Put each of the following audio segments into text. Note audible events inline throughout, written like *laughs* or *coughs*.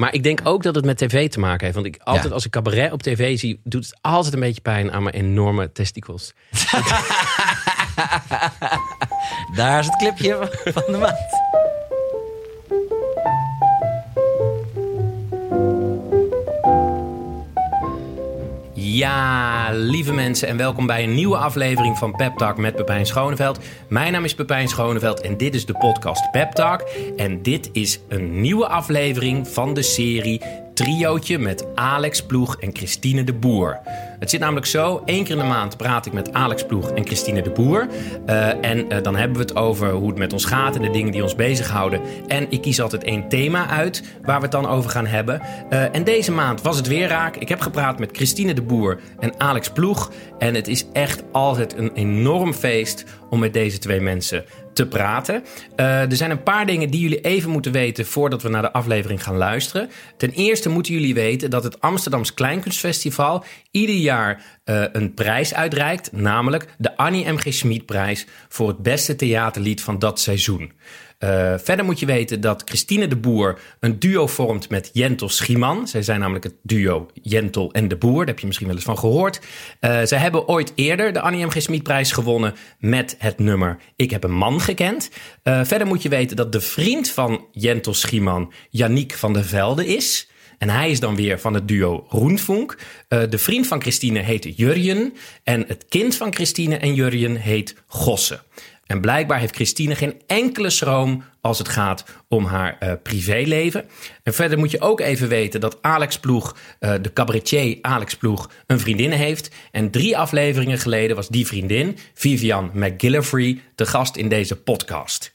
Maar ik denk ook dat het met tv te maken heeft. Want ik altijd Ja. als ik cabaret op tv zie, doet het altijd een beetje pijn aan mijn enorme testicles. *laughs* Daar is het clipje van de maand. Ja, lieve mensen en welkom bij een nieuwe aflevering van Pep Talk met Pepijn Schoneveld. Mijn naam is Pepijn Schoneveld en dit is de podcast Pep Talk. En dit is een nieuwe aflevering van de serie Triootje met Alex Ploeg en Christine de Boer. Het zit namelijk zo, één keer in de maand praat ik met Alex Ploeg en Christine de Boer. Eh, en eh, dan hebben we het over hoe het met ons gaat en de dingen die ons bezighouden. En ik kies altijd één thema uit waar we het dan over gaan hebben. Eh, en deze maand was het weer raak. Ik heb gepraat met Christine de Boer en Alex Ploeg. En het is echt altijd een enorm feest om met deze twee mensen te praten. Eh, er zijn een paar dingen die jullie even moeten weten voordat we naar de aflevering gaan luisteren. Ten eerste moeten jullie weten dat het Amsterdams Kleinkunstfestival ieder jaar eh, een prijs uitreikt, namelijk de Annie M.G. Schmid-prijs voor het beste theaterlied van dat seizoen. Eh, verder moet je weten dat Christine de Boer een duo vormt met Jentel Schieman. Zij zijn namelijk het duo Jentel en de Boer. Daar heb je misschien wel eens van gehoord. Eh, zij hebben ooit eerder de Annie M. G. Gewonnen met het nummer Ik heb een man gekend. Eh, verder moet je weten dat de vriend van Jentel Schieman Yannick van der Velde is. En hij is dan weer van het duo Roentvonk. Eh, de vriend van Christine heet Jurjen. En het kind van Christine en Jurjen heet Gosse. En blijkbaar heeft Christine geen enkele schroom als het gaat om haar eh, privéleven. En verder moet je ook even weten dat Alex Ploeg, eh, de cabaretier Alex Ploeg, een vriendin heeft. En drie afleveringen geleden was die vriendin, Vivian McGillivray, de gast in deze podcast.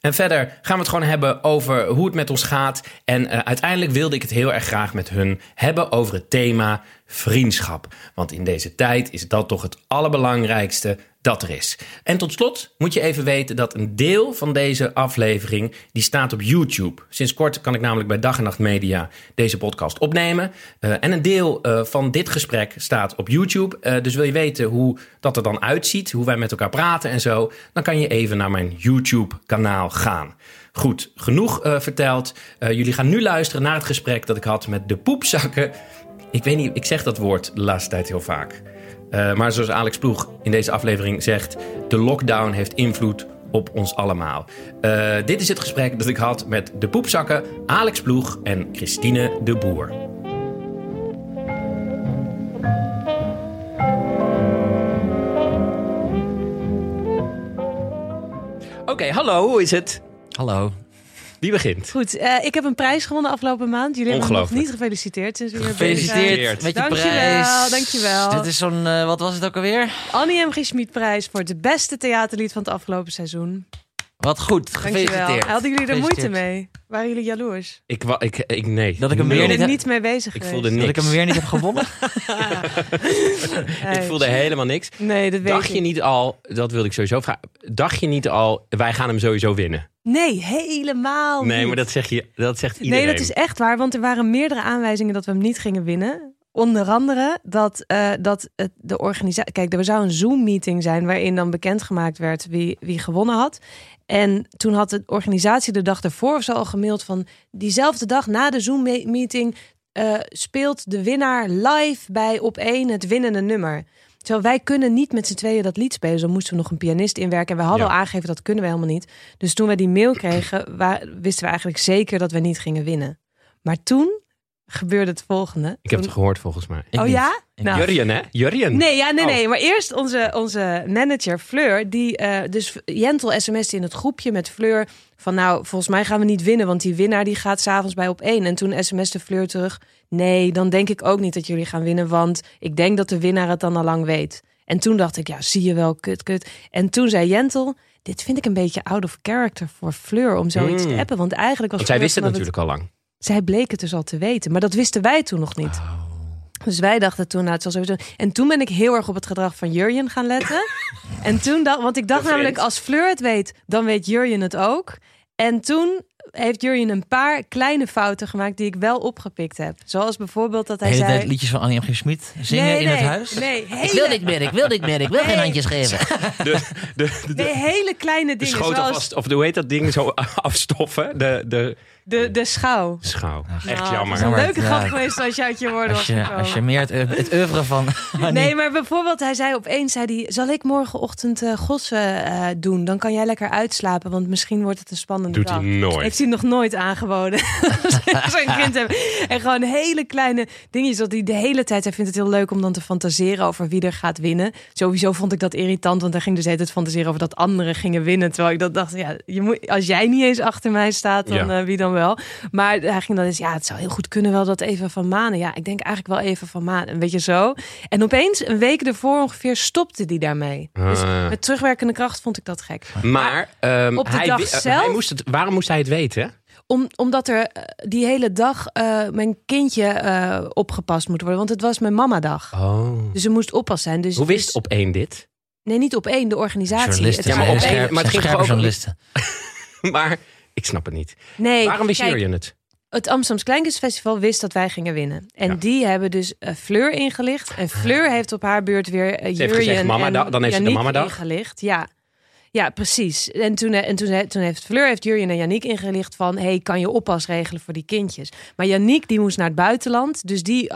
En verder gaan we het gewoon hebben over hoe het met ons gaat. En eh, uiteindelijk wilde ik het heel erg graag met hun hebben over het thema vriendschap. Want in deze tijd is dat toch het allerbelangrijkste dat er is. En tot slot moet je even weten dat een deel van deze aflevering die staat op YouTube. Sinds kort kan ik namelijk bij Dag en Nacht Media deze podcast opnemen. Eh, en een deel eh, van dit gesprek staat op YouTube. Eh, dus wil je weten hoe dat er dan uitziet, hoe wij met elkaar praten en zo, dan kan je even naar mijn YouTube kanaal gaan. Goed, genoeg verteld. Jullie gaan nu luisteren naar het gesprek dat ik had met de poepzakken. Ik weet niet, ik zeg dat woord de laatste tijd heel vaak. Uh, maar zoals Alex Ploeg in deze aflevering zegt, de lockdown heeft invloed op ons allemaal. Uh, dit is het gesprek dat ik had met de poepzakken Alex Ploeg en Christine de Boer. Oké, okay, hallo, hoe is het? Hallo. Wie begint? Goed, uh, ik heb een prijs gewonnen afgelopen maand. Jullie hebben me nog niet gefeliciteerd. Dus Gefeliciteerd met je dankjewel, prijs. Dankjewel, Dit is zo'n, uh, wat was het ook alweer? Annie M. G. Schmid prijs voor het beste theaterlied van het afgelopen seizoen. Wat goed, gefeliciteerd. Hadden jullie er moeite mee? Waren jullie jaloers? Ik, ik, ik nee. Dat ik hem weer niet, er niet mee bezig ik voelde niks. Dat ik hem weer niet heb gewonnen? *laughs* ik voelde helemaal niks. Nee, dat weet Dacht ik. je niet al, dat wilde ik sowieso vragen. Dacht je niet al, wij gaan hem sowieso winnen? Nee, helemaal Nee, niet. maar dat, zeg je, dat zegt iedereen. Nee, dat is echt waar. Want er waren meerdere aanwijzingen dat we hem niet gingen winnen. Onder andere dat, uh, dat het, de organisatie... Kijk, er zou een Zoom-meeting zijn... waarin dan bekendgemaakt werd wie, wie gewonnen had. En toen had de organisatie de dag ervoor of zo al gemaild van... diezelfde dag na de Zoom-meeting... Uh, speelt de winnaar live bij op één het winnende nummer. Terwijl wij kunnen niet met z'n tweeën dat lied spelen. Dus dan moesten we nog een pianist inwerken. En we hadden Ja. al aangegeven dat kunnen we helemaal niet. Dus toen wij die mail kregen, wisten we eigenlijk zeker dat we niet gingen winnen. Maar toen gebeurde het volgende. Ik heb het gehoord volgens mij. Ik oh niet. ja? Nou, Jurjen, hè? Jurjen. Nee, ja, nee, Oh. nee. Maar eerst onze, onze manager Fleur, die eh, dus Jentel sms'te in het groepje met Fleur van nou, volgens mij gaan we niet winnen, want die winnaar die gaat s'avonds bij op één. En toen sms'te Fleur terug, nee, dan denk ik ook niet dat jullie gaan winnen, want ik denk dat de winnaar het dan al lang weet. En toen dacht ik, ja, zie je wel, kut, kut. En toen zei Jentel, dit vind ik een beetje out of character voor Fleur om zoiets Hmm. te appen, want eigenlijk was Want zij wist het natuurlijk al lang. Zij bleek het dus al te weten, maar dat wisten wij toen nog niet. Oh. Dus wij dachten toen, nou, het zal sowieso. En toen ben ik heel erg op het gedrag van Jurjen gaan letten. *laughs* en toen dacht, want ik dacht De namelijk, als Fleur het weet, dan weet Jurjen het ook. En toen heeft Jurjen een paar kleine fouten gemaakt die ik wel opgepikt heb. Zoals bijvoorbeeld dat De hij hele zei. liedjes van Annie M. G. Schmid zingen nee, in het huis? Nee, Ik hele, wil niet meer, ik wil niet meer, ik wil geen handjes geven. *laughs* De, de, de, nee, hele kleine de dingen. schoot zoals of hoe heet dat ding, zo *laughs* afstoffen. De, de, De, de schouw. Schouw. Ach, Echt Nou, jammer. Het is een leuke Ja. grap geweest als je uit je woorden Als was je, gekomen. als je meer het, het oeuvre van... *laughs* Nee, maar bijvoorbeeld, hij zei opeens: zei die, Zal ik morgenochtend eh gossen eh, doen? Dan kan jij lekker uitslapen, want misschien wordt het een spannende Doet dag. hij nooit. Heeft hij nog nooit aangeboden. *laughs* Zo'n kind *laughs* hebben. En gewoon hele kleine dingetjes. Dat hij de hele tijd. Hij vindt het heel leuk om dan te fantaseren over wie er gaat winnen. Sowieso vond ik dat irritant, want hij ging dus de hele tijd fantaseren over dat anderen gingen winnen. Terwijl ik dat dacht, ja, je moet, als jij niet eens achter mij staat, dan Ja. eh, wie dan wel. Maar hij ging dan eens, ja, het zou heel goed kunnen wel dat even van manen. Ja, ik denk eigenlijk wel even van manen. Weet je zo. En opeens, een week ervoor ongeveer, stopte hij daarmee. Dus Ah. met terugwerkende kracht vond ik dat gek. Maar ehm, op de hij, dag eh, zelf- hij moest het, waarom moest hij het weten? Om, omdat er eh, die hele dag eh, mijn kindje eh, opgepast moet worden. Want het was mijn mamadag. Oh. Dus er moest oppas zijn. Dus, Hoe wist dus- op één dit? Nee, niet op één, de organisatie. Journalisten. Ja, maar op één- maar het ging journalisten. *laughs* maar ik snap het niet. Nee, waarom wist kijk, Jurjen het? Het Amsterdams Kleinkunstfestival wist dat wij gingen winnen. En Ja. die hebben dus eh, Fleur ingelicht. En Fleur heeft op haar beurt weer uh, heeft gezegd, mama, da- dan heeft ze de mamadag. ingelicht. Ja. Ja, precies. En toen, eh, en toen, eh, toen heeft Fleur heeft Jurjen en Yannick ingelicht van... hey, kan je oppas regelen voor die kindjes? Maar Yannick die moest naar het buitenland. Dus die,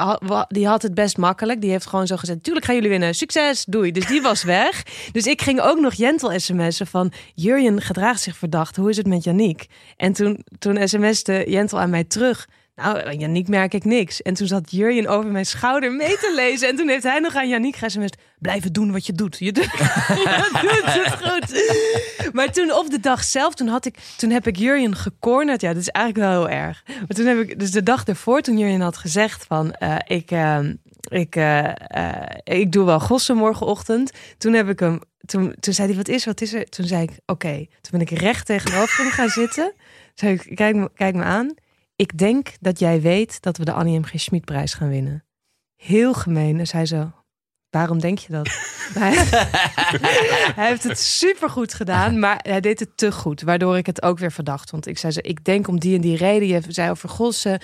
die had het best makkelijk. Die heeft gewoon zo gezegd... tuurlijk gaan jullie winnen. Succes, doei. Dus die was weg. Dus ik ging ook nog Jentel sms'en van... Jurjen gedraagt zich verdacht. Hoe is het met Yannick? En toen, toen sms'te Jentel aan mij terug... Nou, Yannick merk ik niks. En toen zat Jurjen over mijn schouder mee te lezen. En toen heeft hij nog aan Yannick gesmst... blijven doen wat je doet. *laughs* Je doet, het goed. Maar toen op de dag zelf, toen, had ik, toen heb ik Jurjen gecornerd. Ja, dat is eigenlijk wel heel erg. Maar toen heb ik, dus de dag ervoor, toen Jurjen had gezegd van... eh, ik, eh, ik, eh, ik doe wel gossen morgenochtend. Toen heb ik hem... Toen, toen zei hij, wat is, wat is er? Toen zei ik, oké. Toen ben ik recht tegenover hem gaan zitten. Zei ik, kijk, kijk me aan. Ik denk dat jij weet dat we de Annie M. G. Schmid-prijs gaan winnen. Heel gemeen. En zei zo, waarom denk je dat? *laughs* Hij, *laughs* hij heeft het supergoed gedaan, maar hij deed het te goed. Waardoor ik het ook weer verdacht. Want ik zei zo, ik denk om die en die reden. Je zei over gossen.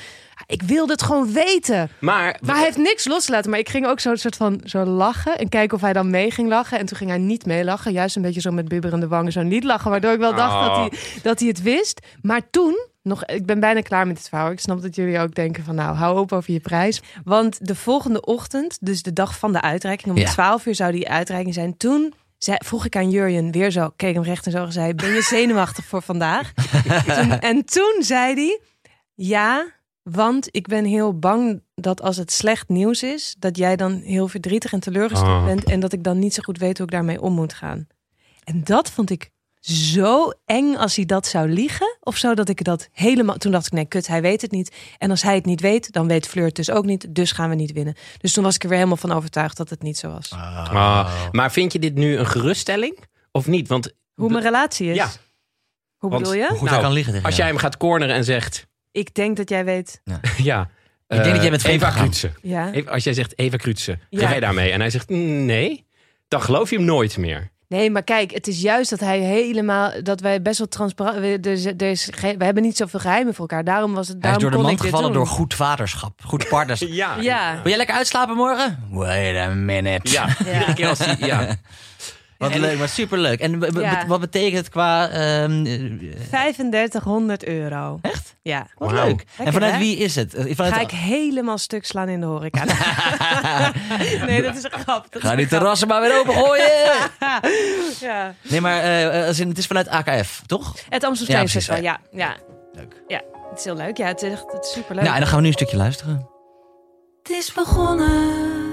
Ik wilde het gewoon weten. Maar, Maar hij heeft niks losgelaten. Maar ik ging ook zo een soort van zo lachen. En kijken of hij dan mee ging lachen. En toen ging hij niet meelachen. Juist een beetje zo met bibberende wangen zo niet lachen. Waardoor ik wel dacht Oh. dat, hij, dat hij het wist. Maar toen, nog, ik ben bijna klaar met dit verhaal. Ik snap dat jullie ook denken van nou, hou op over je prijs. Want de volgende ochtend, dus de dag van de uitreiking. Om Ja. 12 uur zou die uitreiking zijn. Toen zei, vroeg ik aan Jurjen weer zo, keek hem recht en zo en zei... Ben je zenuwachtig voor vandaag? *laughs* Toen- en toen zei hij, ja, want ik ben heel bang dat als het slecht nieuws is... dat jij dan heel verdrietig en teleurgesteld Oh. bent... en dat ik dan niet zo goed weet hoe ik daarmee om moet gaan. En dat vond ik zo eng als hij dat zou liegen. Of zo dat ik dat helemaal... Toen dacht ik, nee, kut, hij weet het niet. En als hij het niet weet, dan weet Fleur het dus ook niet. Dus gaan we niet winnen. Dus toen was ik er weer helemaal van overtuigd dat het niet zo was. Ah, maar vind je dit nu een geruststelling? Of niet? Want Hoe mijn relatie is. Ja. Hoe Want- bedoel je? Hoe goed Nou, hij kan liggen als jij hem gaat corneren en zegt... Ik denk dat jij weet. ja, *laughs* Ik denk dat jij bent vreemd Eva. Krutse. Ja. Als jij zegt Eva Krutse, ga jij daarmee? En hij zegt "Mm, nee, dan geloof je hem nooit meer. Nee, maar kijk, het is juist dat hij helemaal, dat wij best wel transparant, we, we hebben niet zoveel geheimen voor elkaar. Daarom was het, Hij is daarom door de kon man ik dit gevallen door goed vaderschap. Goed partnerschap. *laughs* Ja. Ja. Wil jij lekker uitslapen morgen? Wait a minute. Ja, iedere keer als hij... Ja. *laughs* Wat En- leuk, maar superleuk. En Ja. wat betekent het qua... ehm, eh, 3500 euro. echt? Ja. Wat leuk. en vanuit hè? wie is het? Eh, Vanuit Ga ik helemaal stuk slaan in de horeca. *laughs* *laughs* nee, dat is een grap. Dat Ga die terrassen maar weer opengooien. *laughs* Ja. nee, maar eh, als in, het is vanuit AKF, toch? Het Amsterdam Ja, precies. Festival, ja. ja. Leuk. Ja, het is heel leuk. Ja, het is, echt- het is superleuk. Nou, en dan gaan we nu een stukje luisteren. Het is begonnen.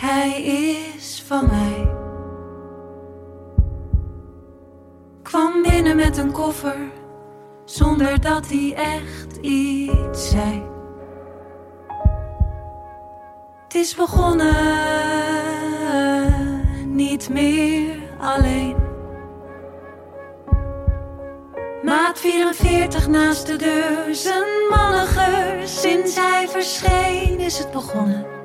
Hij is van mij. Kwam binnen met een koffer, zonder dat hij echt iets zei. Het is begonnen, niet meer alleen. Maat 44 naast de deur, zijn mannigeur. Sinds hij verscheen is het begonnen.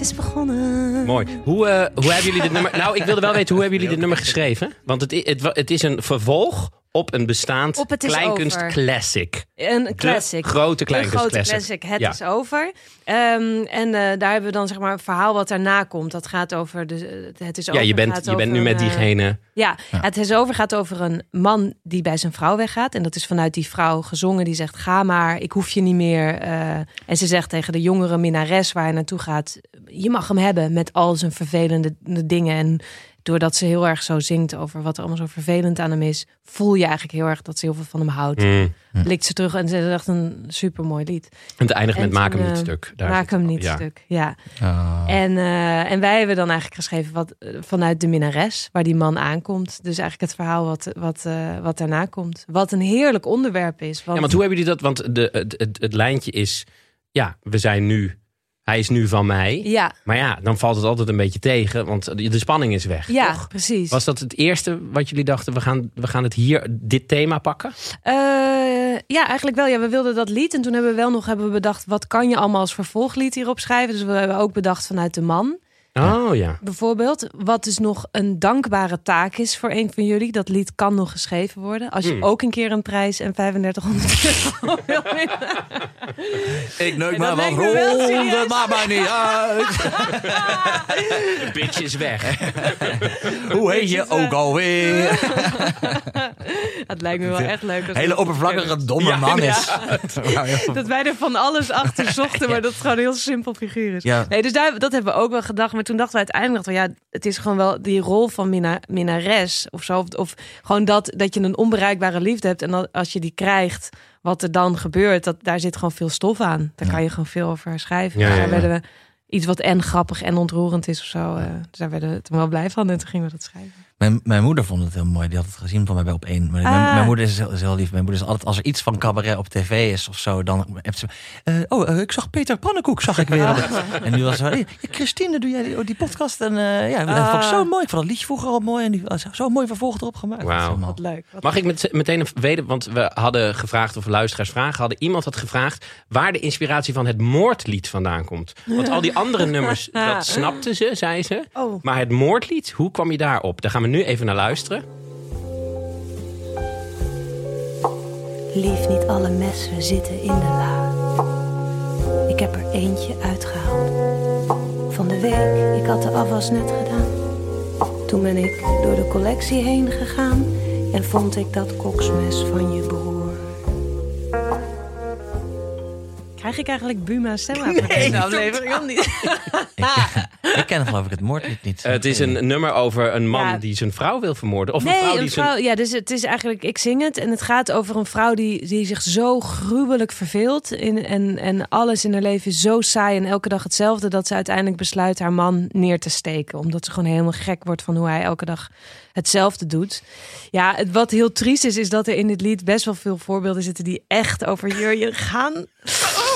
Het is begonnen. Mooi. Hoe, eh, hoe hebben jullie dit nummer... Nou, ik wilde wel weten, hoe hebben jullie dit nummer geschreven? Want het, het, het is een vervolg op een bestaand Op kleinkunst over. classic. Een classic. De grote kleinkunst grote classic. classic. Het Ja. is over. Ehm, en eh, daar hebben we dan zeg maar een verhaal wat daarna komt. Dat gaat over de. Het is Ja, je bent, je bent nu met eh, diegene. Ja, het is over gaat over een man die bij zijn vrouw weggaat. En dat is vanuit die vrouw gezongen. Die zegt: Ga maar, ik hoef je niet meer. Eh, en ze zegt tegen de jongere minnares waar hij naartoe gaat: Je mag hem hebben met al zijn vervelende dingen. En doordat ze heel erg zo zingt over wat er allemaal zo vervelend aan hem is, voel je eigenlijk heel erg dat ze heel veel van hem houdt. Mm. Blikt ze terug en ze is echt een super mooi lied. En het eindigt En met Maak hem niet eh, stuk. Daar Maak hem niet Ja. stuk. Ja. Ah. En, eh, en wij hebben dan eigenlijk geschreven wat, eh, vanuit de minnares, waar die man aankomt. Dus eigenlijk het verhaal wat, wat, eh, wat daarna komt. Wat een heerlijk onderwerp is. Want, Ja, want hoe hebben jullie dat? Want de, het, het, het lijntje is, ja, we zijn nu, hij is nu van mij. ja, Maar ja, dan valt het altijd een beetje tegen, want de spanning is weg. ja toch? precies. Was dat het eerste wat jullie dachten, we gaan, we gaan het hier, dit thema pakken? Eh, ja, eigenlijk wel. Ja, we wilden dat lied. En toen hebben we wel nog hebben we bedacht, wat kan je allemaal als vervolglied hierop schrijven? Dus we hebben ook bedacht vanuit de man. Oh ja. Bijvoorbeeld, wat dus nog een dankbare taak is voor een van jullie. Dat lied kan nog geschreven worden. Als je Hmm. ook een keer een prijs en 3500 euro wil winnen. Ik neuk dat maar wat rond, het maakt mij niet uit. De bitch is weg. Hoe heet je ook alweer? *laughs* Het lijkt me wel echt leuk. Als Hele oppervlakkige, domme man is. *laughs* Dat wij er van alles achter *laughs* zochten, maar dat het gewoon een heel simpel figuur is. Ja. Nee, dus daar, dat hebben we ook wel gedacht. Maar toen dachten we uiteindelijk, we, ja, het is gewoon wel die rol van minna, minnares of zo. Of, of gewoon dat, dat je een onbereikbare liefde hebt. En dat, als je die krijgt, wat er dan gebeurt, dat, daar zit gewoon veel stof aan. Daar Ja. kan je gewoon veel over schrijven. Ja, Dus ja, daar werden we iets wat en grappig en ontroerend is of zo. eh, dus daar werden we toen wel blij van. En toen gingen we dat schrijven. Mijn, mijn moeder vond het heel mooi. Die had het gezien van mij bij op één. Maar mijn, Ah. mijn moeder is heel, is heel lief. Mijn moeder is altijd, als er iets van cabaret op tv is of zo, dan heeft ze. eh, oh, eh, ik zag Peter Pannenkoek, zag ik weer. *laughs* En nu was ze. Hey, Christine, doe jij die, oh, die podcast? En eh, ja, dat vond ik zo Ah. mooi. Ik vond dat liedje vroeger al mooi. En die was zo mooi vervolg erop gemaakt. Wauw. Dat is helemaal- Wat leuk. Wat Mag ik met, meteen een weten, want we hadden gevraagd of luisteraars vragen hadden. Iemand had gevraagd waar de inspiratie van het moordlied vandaan komt. Want al die andere *laughs* nummers, dat snapten ze, zei ze. Oh. Maar het moordlied, hoe kwam je daarop? Daar gaan we nu even naar luisteren. Lief, niet alle messen zitten in de la. Ik heb er eentje uitgehaald. Van de week, ik had de afwas net gedaan. Toen ben ik door de collectie heen gegaan en vond ik dat koksmes van je broer. Krijg ik eigenlijk Buma stem aan deze aflevering? niet? *laughs* Ik ken geloof ik het moordlied niet. het is een nummer over een man Ja. die zijn vrouw wil vermoorden. Of een Nee, vrouw die een zijn... vrouw. Ja, dus het is eigenlijk. Ik zing het en het gaat over een vrouw die, die zich zo gruwelijk verveelt. In, en, en alles in haar leven is zo saai en elke dag hetzelfde. Dat ze uiteindelijk besluit haar man neer te steken. Omdat ze gewoon helemaal gek wordt van hoe hij elke dag hetzelfde doet. Ja, het, wat heel triest is, is dat er in dit lied best wel veel voorbeelden zitten die echt over Jurjen gaan.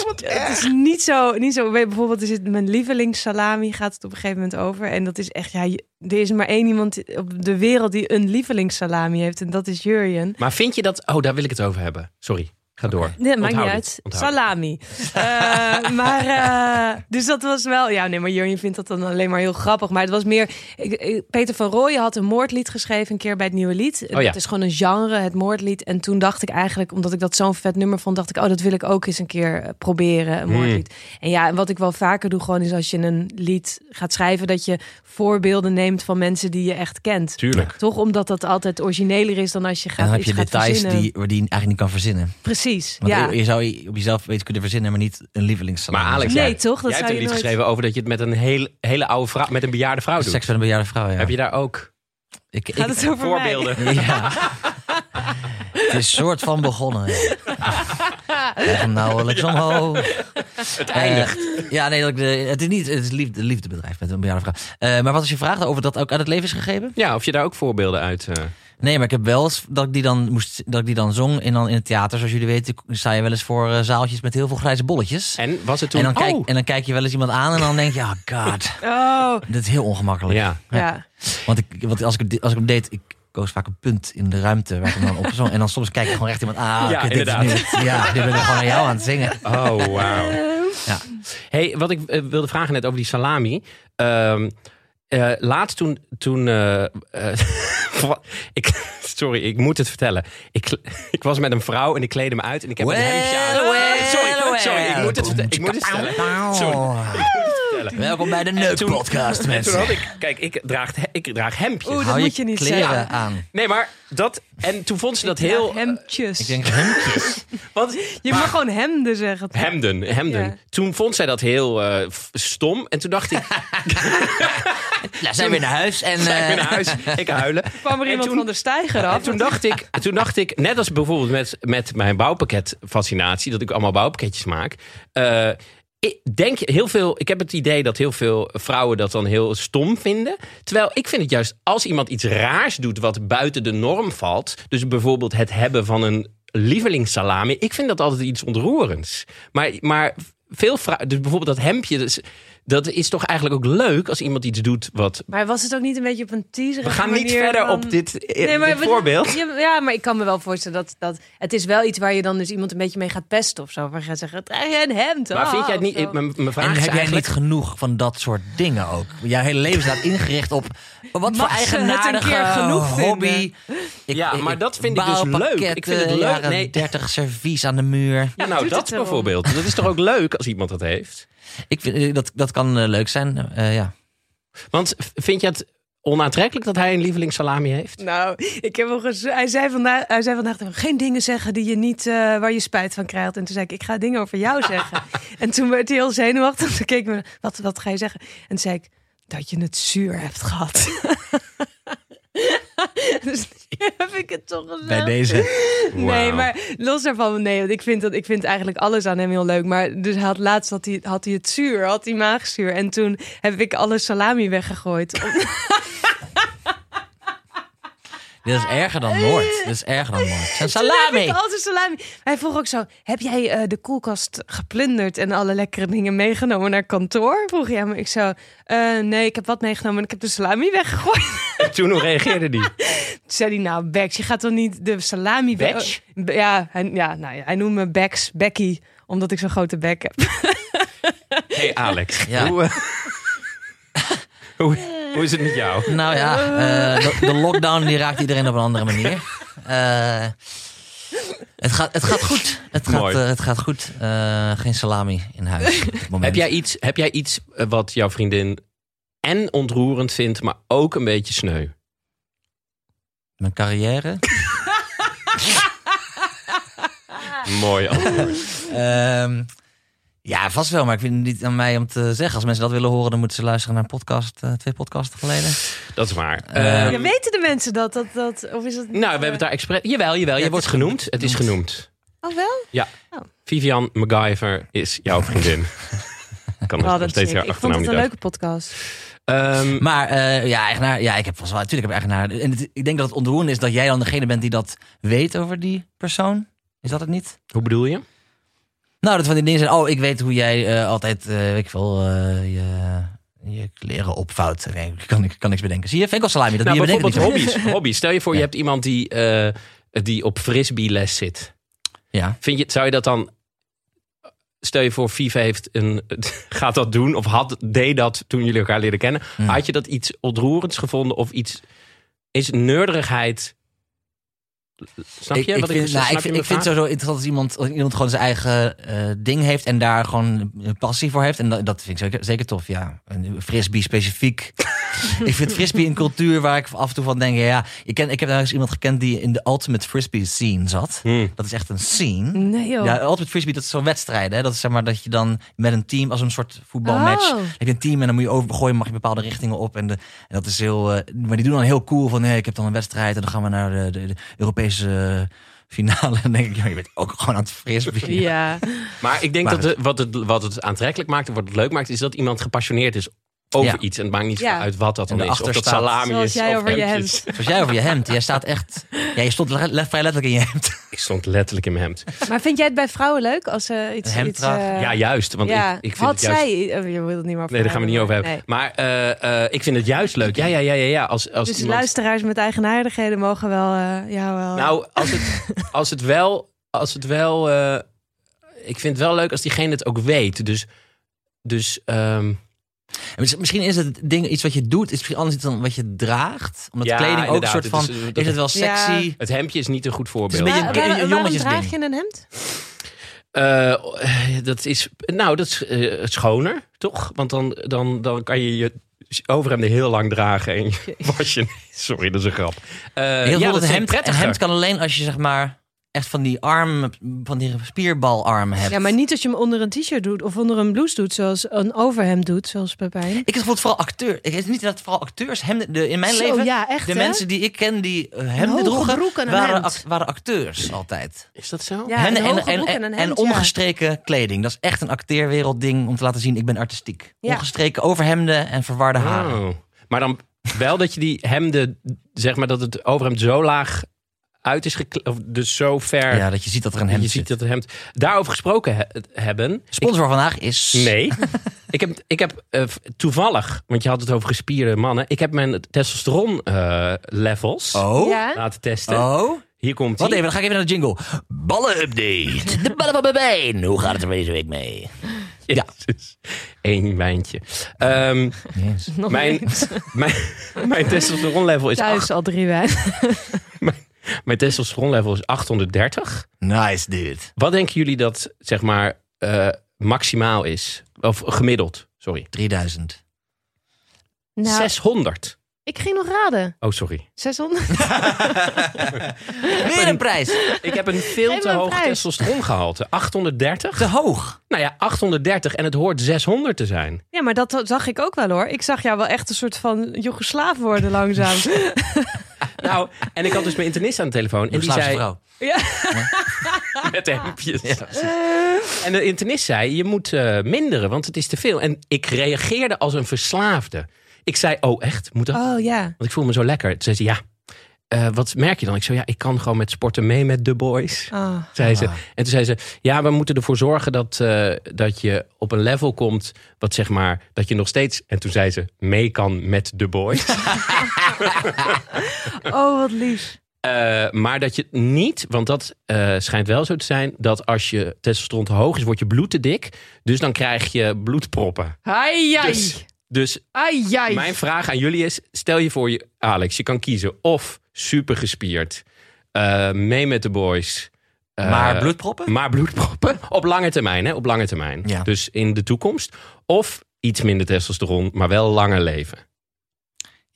Het is niet zo, niet zo. Bijvoorbeeld, er zit mijn lievelingssalami gaat het op een gegeven moment over. En dat is echt, ja, er is maar één iemand op de wereld die een lievelingssalami heeft. En dat is Jurjen. Maar vind je dat... Oh, daar wil ik het over hebben. Sorry, ga door. Nee, maakt niet uit. onthoud. Salami. Eh, maar, eh, dus dat was wel... Ja, nee, maar Jurjen vindt dat dan alleen maar heel grappig. Maar het was meer... ik- ik- Peter van Rooyen had een moordlied geschreven een keer bij het nieuwe lied. Oh ja. Het is gewoon een genre, het moordlied. En toen dacht ik eigenlijk, omdat ik dat zo'n vet nummer vond... dacht ik, oh, dat wil ik ook eens een keer eh, proberen, een Hmm. moordlied. En ja, en wat ik wel vaker doe gewoon is als je een lied gaat schrijven... dat je voorbeelden neemt van mensen die je echt kent. Tuurlijk. Toch omdat dat altijd origineler is dan als je En gaat dan heb je details die, die je eigenlijk niet kan verzinnen. Precies, Want ja. je zou je op jezelf weten kunnen verzinnen, maar niet een lievelingssalami. Maar Alex, Nee, jij, toch? Dat jij hebt een lied nooit- geschreven over dat je het met een heel, hele oude vrouw, met een bejaarde vrouw doet. Seks met een bejaarde vrouw, ja. Heb je daar ook ik, ik, Gaat het over mij? voorbeelden? Ja. Het is soort van begonnen. *laughs* Leg hem nauwelijks omhoog. Het eindigt. Eh, ja, nee, dat- de- het is niet het is liefde, liefdebedrijf met een bejaarde vrouw. Eh, maar wat als je vraagt over dat ook uit het leven is gegeven? Ja, of je daar ook voorbeelden uit... eh, Nee, maar ik heb wel eens dat ik die dan, moest, dat ik die dan zong in, dan in het theater. Zoals jullie weten sta je wel eens voor eh, zaaltjes met heel veel grijze bolletjes. En was het toen... En dan, kijk, Oh! en dan kijk je wel eens iemand aan en dan denk je, *laughs* oh god, Oh, dit is heel ongemakkelijk. Ja. ja. Want, ik, want als, ik, als ik hem deed, ik koos vaak een punt in de ruimte waar ik hem dan op zong. En dan soms kijk ik gewoon echt iemand aan. Ah, Ja, dit is nu het. Ja, dit ben ik gewoon aan jou aan het zingen. *laughs* Oh, wauw. Ja. Hey, wat ik eh, wilde vragen net over die salami. Ehm, eh, laatst toen... toen eh, eh, *laughs* ik, sorry, ik moet het vertellen. Ik, ik was met een vrouw en ik kleedde me uit en ik heb een hemdje aan. well, sorry, sorry, ik moet het, vertellen. ik moet het vertellen. Sorry, *laughs* vertellen. *laughs* Welkom bij de En toen- Neuk-podcast, en Toen mensen. had ik, kijk, ik draag, ik draag hemdjes. Oeh, dat Hou moet je niet kleren zeggen. aan. Nee, maar dat... En toen vond ze dat Ik draag heel... hemdjes. Ik denk hemdjes. *laughs* Want, je mag gewoon hemden zeggen. toch? Hemden, hemden. Ja. Toen vond zij dat heel eh, f- stom. En toen dacht ik, *laughs* Nou, zijn we weer naar huis. En, ik weer eh, naar huis, ik huilen. kwam er En iemand toen- van de stijger En af. toen dacht, ik, toen dacht ik, net als bijvoorbeeld met, met mijn bouwpakket-fascinatie, dat ik allemaal bouwpakketjes maak. eh, ik denk heel veel, ik heb het idee dat heel veel vrouwen dat dan heel stom vinden. Terwijl ik vind het juist als iemand iets raars doet wat buiten de norm valt. Dus bijvoorbeeld het hebben van een lievelingssalami. Ik vind dat altijd iets ontroerends. Maar, maar veel vrouwen, dus bijvoorbeeld dat hemdje. Dus, dat is toch eigenlijk ook leuk als iemand iets doet wat. Maar was het ook niet een beetje op een teaser? We gaan niet verder op dit, Nee, maar dit we- voorbeeld. Ja, ja, maar ik kan me wel voorstellen dat, dat het is wel iets waar je dan dus iemand een beetje mee gaat pesten of zo. Waar je gaat zeggen, draag je een hemd? Maar vind jij het niet? Mijn, mijn vraag En is heb jij niet genoeg van dat soort dingen ook? Jouw hele leven staat ingericht op wat voor eigenaardige keer genoeg hobby. Ik, Ja, maar dat vind ik dus leuk. Ik vind het leuk. Nee. 30 servies aan de muur. Ja, nou, dat bijvoorbeeld. Dat is toch ook leuk als iemand dat heeft? Ik vind, eh, dat, dat kan eh, leuk zijn. eh, ja. Want vind je het onaantrekkelijk dat hij een lievelingssalami heeft? Nou, ik heb hem gez- hij, zei vandaag, hij zei vandaag tegen me, geen dingen zeggen die je niet, eh, waar je spijt van krijgt. En toen zei ik, ik ga dingen over jou *laughs* zeggen. en toen werd hij heel zenuwachtig. Toen keek ik me, wat, wat ga je zeggen? En toen zei ik, dat je het zuur hebt gehad. *laughs* *laughs* dus heb ik het toch gezegd. Bij deze. Nee, maar los daarvan, nee, want ik vind, dat, ik vind eigenlijk alles aan hem heel leuk. Maar dus hij had laatst had hij, had hij het zuur, had hij maagzuur. En toen heb ik alle salami weggegooid. *laughs* Dit is erger dan moord. Dit is erger dan moord. Het zijn salami. ik al zijn salami. Hij vroeg ook zo: Heb jij eh, de koelkast geplunderd en alle lekkere dingen meegenomen naar kantoor? Vroeg hij me. Ik zo: "Eh, Nee, ik heb wat meegenomen en ik heb de salami weggegooid. *laughs* En toen hoe reageerde die? Toen zei hij: Nou, Bex, je gaat toch niet de salami weg-? Be- Ja, hij, ja nou, ja, hij noemt me Bex, Becky, omdat ik zo'n grote bek heb. hey Alex, Ja. hoe, eh, *laughs* *laughs* hoe, hoe is het met jou? Nou ja, eh, de, de lockdown die raakt iedereen op een andere manier. Eh, het, gaat, het gaat goed. Het gaat, Mooi. eh, het gaat goed. Eh, geen salami in huis. op het moment. Heb jij iets, heb jij iets eh, wat jouw vriendin en ontroerend vindt, maar ook een beetje sneu? Mijn carrière? Mooi antwoord. Ja, vast wel. Maar ik vind het niet aan mij om te zeggen. Als mensen dat willen horen, dan moeten ze luisteren naar een podcast. eh, twee podcasten geleden. Dat is waar. Eh, Ja, weten de mensen dat? dat, dat of is het, nou, we hebben het daar expres... Jawel, jawel, je wordt genoemd. Het is genoemd. Oh, wel? Ja. Oh. Vivian MacGyver is jouw vriendin. Ik *laughs* kan Oh, nog dat steeds haar ik vond het een leuke podcast. Ehm, Maar eh, ja, eigenaar, ja, ik heb vast wel. Natuurlijk heb ik eigenaar. En het- ik denk dat het ontroerend is dat jij dan degene bent die dat weet over die persoon. Is dat het niet? hoe bedoel je? Nou, dat van die dingen zijn. Oh, ik weet hoe jij eh, altijd, eh, weet ik veel, eh, je, je kleren opvouwt. Nee, ik kan, ik kan niks bedenken. Zie je, vind ik al salami. Dat Nou, je niet. hobby's. hobby's. Stel je voor, je hebt iemand die, die op frisbee les zit. Ja. Vind je, zou je dat dan... Stel je voor, Vive heeft een, *laughs* gaat dat doen of had, deed dat toen jullie elkaar leren kennen. Had je dat iets ontroerends gevonden of iets... Is neurderigheid... Snap je? ik, ik wat vind, ik, nou, ik, vind, ik het sowieso interessant als iemand, als iemand gewoon zijn eigen eh, ding heeft en daar gewoon een passie voor heeft. En dat, dat vind ik zeker, zeker tof, ja. En frisbee specifiek. *laughs* ik vind frisbee een cultuur waar ik af en toe van denk, ja, ik, ken, ik heb daar eens iemand gekend die in de ultimate frisbee scene zat. Hmm. Dat is echt een scene. Nee, joh. Ja, Ultimate Frisbee, dat is zo'n wedstrijd. Hè? Dat is zeg maar dat je dan met een team, als een soort voetbalmatch, Oh. heb je een team en dan moet je overgooien, mag je bepaalde richtingen op. En, de, en dat is heel, eh, maar die doen dan heel cool van, ik heb dan een wedstrijd en dan gaan we naar de, de, de Europese finale. En *laughs* dan denk ik, ja, je bent ook gewoon aan het frisbee. Ja. Maar ik denk Maar dat wat, het, wat het aantrekkelijk maakt en wat het leuk maakt, is dat iemand gepassioneerd is over Ja. iets. En het maakt niet Ja. uit wat dat En dan is. Of dat salami Zoals is. jij of over je. Zoals jij over je hemd. Jij staat echt, ja, je stond le- le- vrij letterlijk in je hemd. *laughs* Ik stond letterlijk in mijn hemd. Maar vind jij het bij vrouwen leuk als ze iets... Een hemd iets dragen? eh, Ja, juist. Want ja. ik, ik vind Had het juist... zij... oh, je wil het niet meer Nee, daar gaan we niet over hebben. Nee. Maar eh, eh, ik vind het juist leuk. Ja, ja, ja, ja. ja. Als, als Dus iemand... luisteraars met eigenaardigheden mogen wel... eh jou wel... Nou, als het, *laughs* als het wel... Als het wel eh, ik vind het wel leuk als diegene het ook weet. Dus, dus ehm, En mis- Misschien is het ding iets wat je doet, is misschien anders iets dan wat je draagt. Omdat Ja, kleding ook een soort Het van. is, Is, eh, dat- het wel Ja. sexy? Het hemdje is niet een goed voorbeeld. Het is een beetje een- draag je een hemd? Eh, dat is, nou, dat is eh, schoner, toch? Want dan, dan, dan kan je je overhemden heel lang dragen en je *laughs* was je. Sorry, dat is een grap. Eh, Heel ja, veel dat een is hemd, prettiger. hemd kan alleen als je zeg maar echt van die arm, van die spierbalarmen hebt. Ja, maar niet als je hem onder een t-shirt doet of onder een blouse doet, zoals een overhemd doet, zoals Pepijn. Ik bijvoorbeeld vooral acteur. Ik weet niet dat vooral acteurs hemden. De, in mijn Zo, leven. ja, echt, de hè? mensen die ik ken die eh, hoge hemden droegen, broek en een waren, act- waren acteurs altijd. Is dat zo? Ja, Hemden een en, hoge en, broek en, en een en hemd, ja. ongestreken kleding. Dat is echt een acteerwereldding om te laten zien ik ben artistiek. Ja. Ongestreken overhemden en verwarde haren. Oh. Maar dan wel dat je die hemden, zeg maar dat het overhemd zo laag uit is gekleed, of dus zo ver. Ja, dat je ziet dat er een dat hemd je ziet zit. dat het hemd. Daarover gesproken he- hebben. Sponsor vandaag is... Nee. *laughs* ik heb, ik heb eh, toevallig, want je had het over gespierde mannen. Ik heb mijn testosteron eh, levels Oh? Ja? laten testen. Oh? Hier komt Wat even, dan ga ik even naar de jingle. Ballen-update. *laughs* De ballen van mijn been. Hoe gaat het er deze week mee? Ja. Eén wijntje. Ehm, Yes. Nog mijn, mijn, mijn testosteron level is Thuis acht- al drie wijn. *laughs* mijn testosteron level is 830. Nice, dude. Wat denken jullie dat zeg maar eh, maximaal is? Of gemiddeld, sorry. 3000. Nou, 600. ik ging nog raden. Oh, sorry. 600? *laughs* *laughs* Weer een prijs. Ik heb een veel te hoog testosterongehalte. 830? Te hoog. Nou ja, 830 en het hoort 600 te zijn. Ja, maar dat zag ik ook wel hoor. Ik zag jou wel echt een soort van Joegoslaaf worden langzaam. *laughs* Nou, en ik had dus mijn internist aan de telefoon. En die zei, vrouw. ja. *laughs* met hemdjes. En de internist zei, je moet eh, minderen, want het is te veel. En ik reageerde als een verslaafde. Ik zei, oh echt? Moet dat? Oh ja. Want ik voel me zo lekker. Toen zei ze, ja, eh, wat merk je dan? Ik zei, ja, ik kan gewoon met sporten mee met de boys. Oh. Zei ze. Ah. En toen zei ze, ja, we moeten ervoor zorgen dat, eh, dat je op een level komt, wat zeg maar, dat je nog steeds, en toen zei ze, mee kan met de boys. *laughs* oh, wat lief. Eh, maar dat je niet, want dat eh, schijnt wel zo te zijn, dat als je testosteron te hoog is, wordt je bloed te dik. Dus dan krijg je bloedproppen. Ai, ai. Dus, dus Ai, ai. mijn vraag aan jullie is, stel je voor, je, Alex, je kan kiezen of super gespierd, eh, mee met de boys. eh, maar bloedproppen? Maar bloedproppen *laughs* op lange termijn, hè? Op lange termijn. Ja. Dus in de toekomst. Of iets minder testosteron, maar wel langer leven.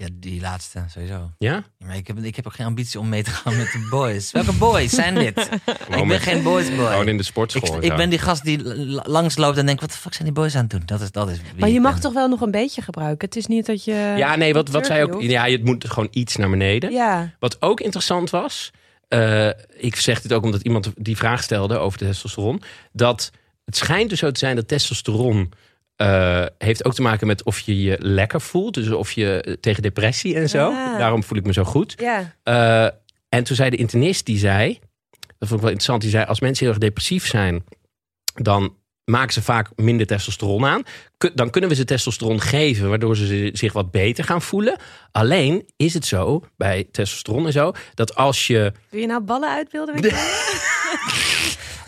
Ja, die laatste, sowieso. Ja? Ja, Maar ik heb, ik heb ook geen ambitie om mee te gaan met de boys. Welke boys zijn dit? *laughs* ik ben geen boys boy. Gewoon in de Ik, sportschool. ik ben die gast die l- langsloopt en denkt, wat de fuck zijn die boys aan het doen? Dat is, dat is wie Maar je mag ben. toch wel nog een beetje gebruiken? Het is niet dat je... Ja, nee, wat, wat zij ook. Ja, het moet gewoon iets naar beneden. Ja. Wat ook interessant was. eh, ik zeg dit ook omdat iemand die vraag stelde over de testosteron. Dat het schijnt dus zo te zijn dat testosteron. Eh, heeft ook te maken met of je je lekker voelt. Dus of je eh, tegen depressie en zo. Ah. Daarom voel ik me zo goed. Ja. Eh, en toen zei de internist, die zei... Dat vond ik wel interessant. Die zei, als mensen heel erg depressief zijn... dan maken ze vaak minder testosteron aan. Dan kunnen we ze testosteron geven... waardoor ze zi- zich wat beter gaan voelen. Alleen is het zo, bij testosteron en zo... dat als je... Doe je nou ballen uitbeelden? *laughs*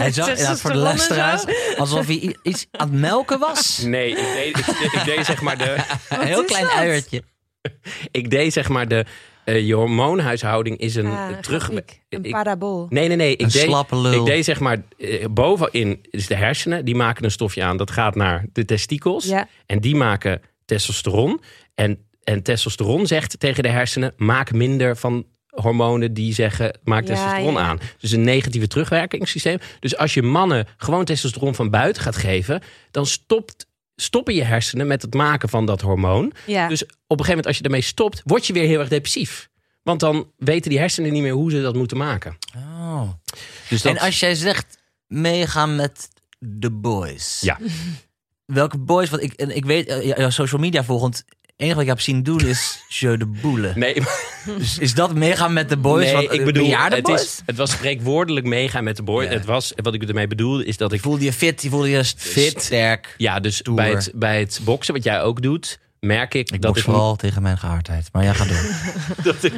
Hij zag inderdaad voor de luisteraars alsof hij iets aan het melken was. Nee, ik deed, ik, deed- ik deed zeg maar de... *laughs* Een heel klein dat? uiertje. Ik deed zeg maar de... eh, je hormoonhuishouding is een Ah, terug... Een parabool. Nee, nee, nee. Ik Een deed, slappe lul. Ik deed zeg maar eh, bovenin is de hersenen. Die maken een stofje aan. Dat gaat naar de testikels. Ja. En die maken testosteron. En, en testosteron zegt tegen de hersenen: maak minder van hormonen die zeggen: maak Ja, testosteron ja. aan. Dus een negatieve terugwerkingssysteem. Dus als je mannen gewoon testosteron van buiten gaat geven, dan stopt, stoppen je hersenen met het maken van dat hormoon. Ja. Dus op een gegeven moment, als je ermee stopt, word je weer heel erg depressief. Want dan weten die hersenen niet meer hoe ze dat moeten maken. Oh. Dus dat, En als jij zegt meegaan met de boys. Ja. Welke boys? Want ik, en ik weet, eh, jouw social media volgend. Enige wat ik heb zien doen is *laughs* Jeu de Boele. Nee, Dus is dat meegaan met de boys? nee wat, ik bedoel, het, boys? is, het was spreekwoordelijk meegaan met de boy. Ja. Het was, wat ik ermee bedoelde, is dat ik... Voelde je fit, je voelde je Fit. sterk. Ja, dus bij het, bij het boksen, wat jij ook doet, merk ik, Ik dat, ik vooral tegen mijn gehaardheid. Maar ja, ga door. *laughs* dat ik,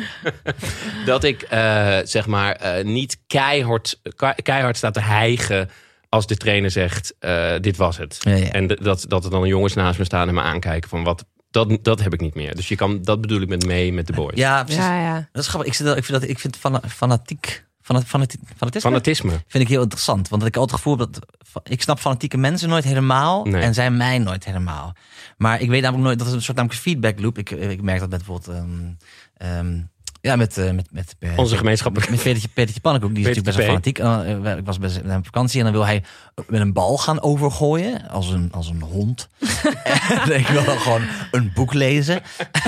dat ik eh, zeg maar, eh, niet keihard, ke- keihard sta te hijgen als de trainer zegt, eh, dit was het. Ja, ja. En dat, dat er dan jongens naast me staan en me aankijken van wat... Dat, dat heb ik niet meer. Dus je kan, dat bedoel ik met mee met de boys. Ja, precies. Ja, ja. Dat is grappig. Ik, zit, ik vind dat ik vind fana- fanatiek. Fana, fanati- fanatisme Fanatisme. vind ik heel interessant. Want ik heb altijd het gevoel dat. Ik snap fanatieke mensen nooit helemaal. Nee. En zij mij nooit helemaal. Maar ik weet namelijk nooit. Dat is een soort namelijk feedback loop. Ik, ik merk dat met bijvoorbeeld. ehm, ehm, ja, met, eh, met, met, met, Onze gemeenschappelijke... met Petertje, Petertje Pannenkoek, die is Petertje natuurlijk best wel fanatiek. En eh, ik was best op vakantie en dan wil hij met een bal gaan overgooien. Als een, als een hond. *laughs* *laughs* en ik wil dan gewoon een boek lezen.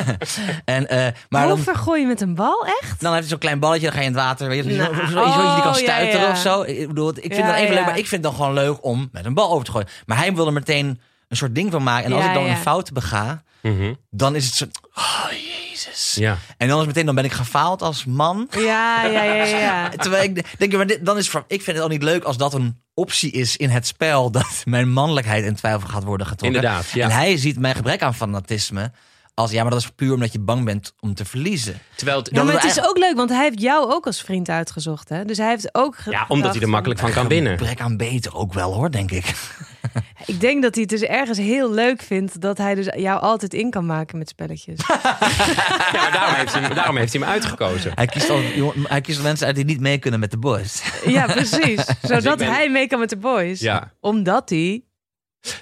*laughs* en, eh, maar Hoe dan, vergooi je met een bal, echt? dan heeft hij zo'n klein balletje, dan ga je in het water. Weet je, zo, Nou, zo, zo, zo, zo, die kan oh, ja, stuiteren ja. of zo. Ik bedoel, ik vind Ja, dat even ja. leuk, maar ik vind het dan gewoon leuk om met een bal over te gooien. Maar hij wil er meteen een soort ding van maken. En als Ja, ik dan ja. een fout bega, Mhm. dan is het zo... Oh, jezus. Ja. En dan is het meteen, dan ben ik gefaald als man. Ja, ja, ja, ja. *laughs* Terwijl ik denk, maar dit, dan is ik vind het ook niet leuk als dat een optie is in het spel. *laughs* Dat mijn mannelijkheid in twijfel gaat worden getrokken. Inderdaad, ja. En hij ziet mijn gebrek aan fanatisme als, ja, maar dat is puur omdat je bang bent om te verliezen. Terwijl het, Ja, maar het is ook leuk, want hij heeft jou ook als vriend uitgezocht. Hè? Dus hij heeft ook. ja, omdat hij er makkelijk van kan winnen. Gebrek aan beter ook wel hoor, denk ik. Ik denk dat hij het dus ergens heel leuk vindt dat hij dus jou altijd in kan maken met spelletjes. *laughs* Ja, maar daarom heeft, hij, hem- daarom heeft hij hem uitgekozen. Hij kiest, al, jong- hij kiest mensen uit die niet mee kunnen met de boys. ja, precies. *laughs* Zodat Dus ben- hij mee kan met de boys. Ja. Omdat hij.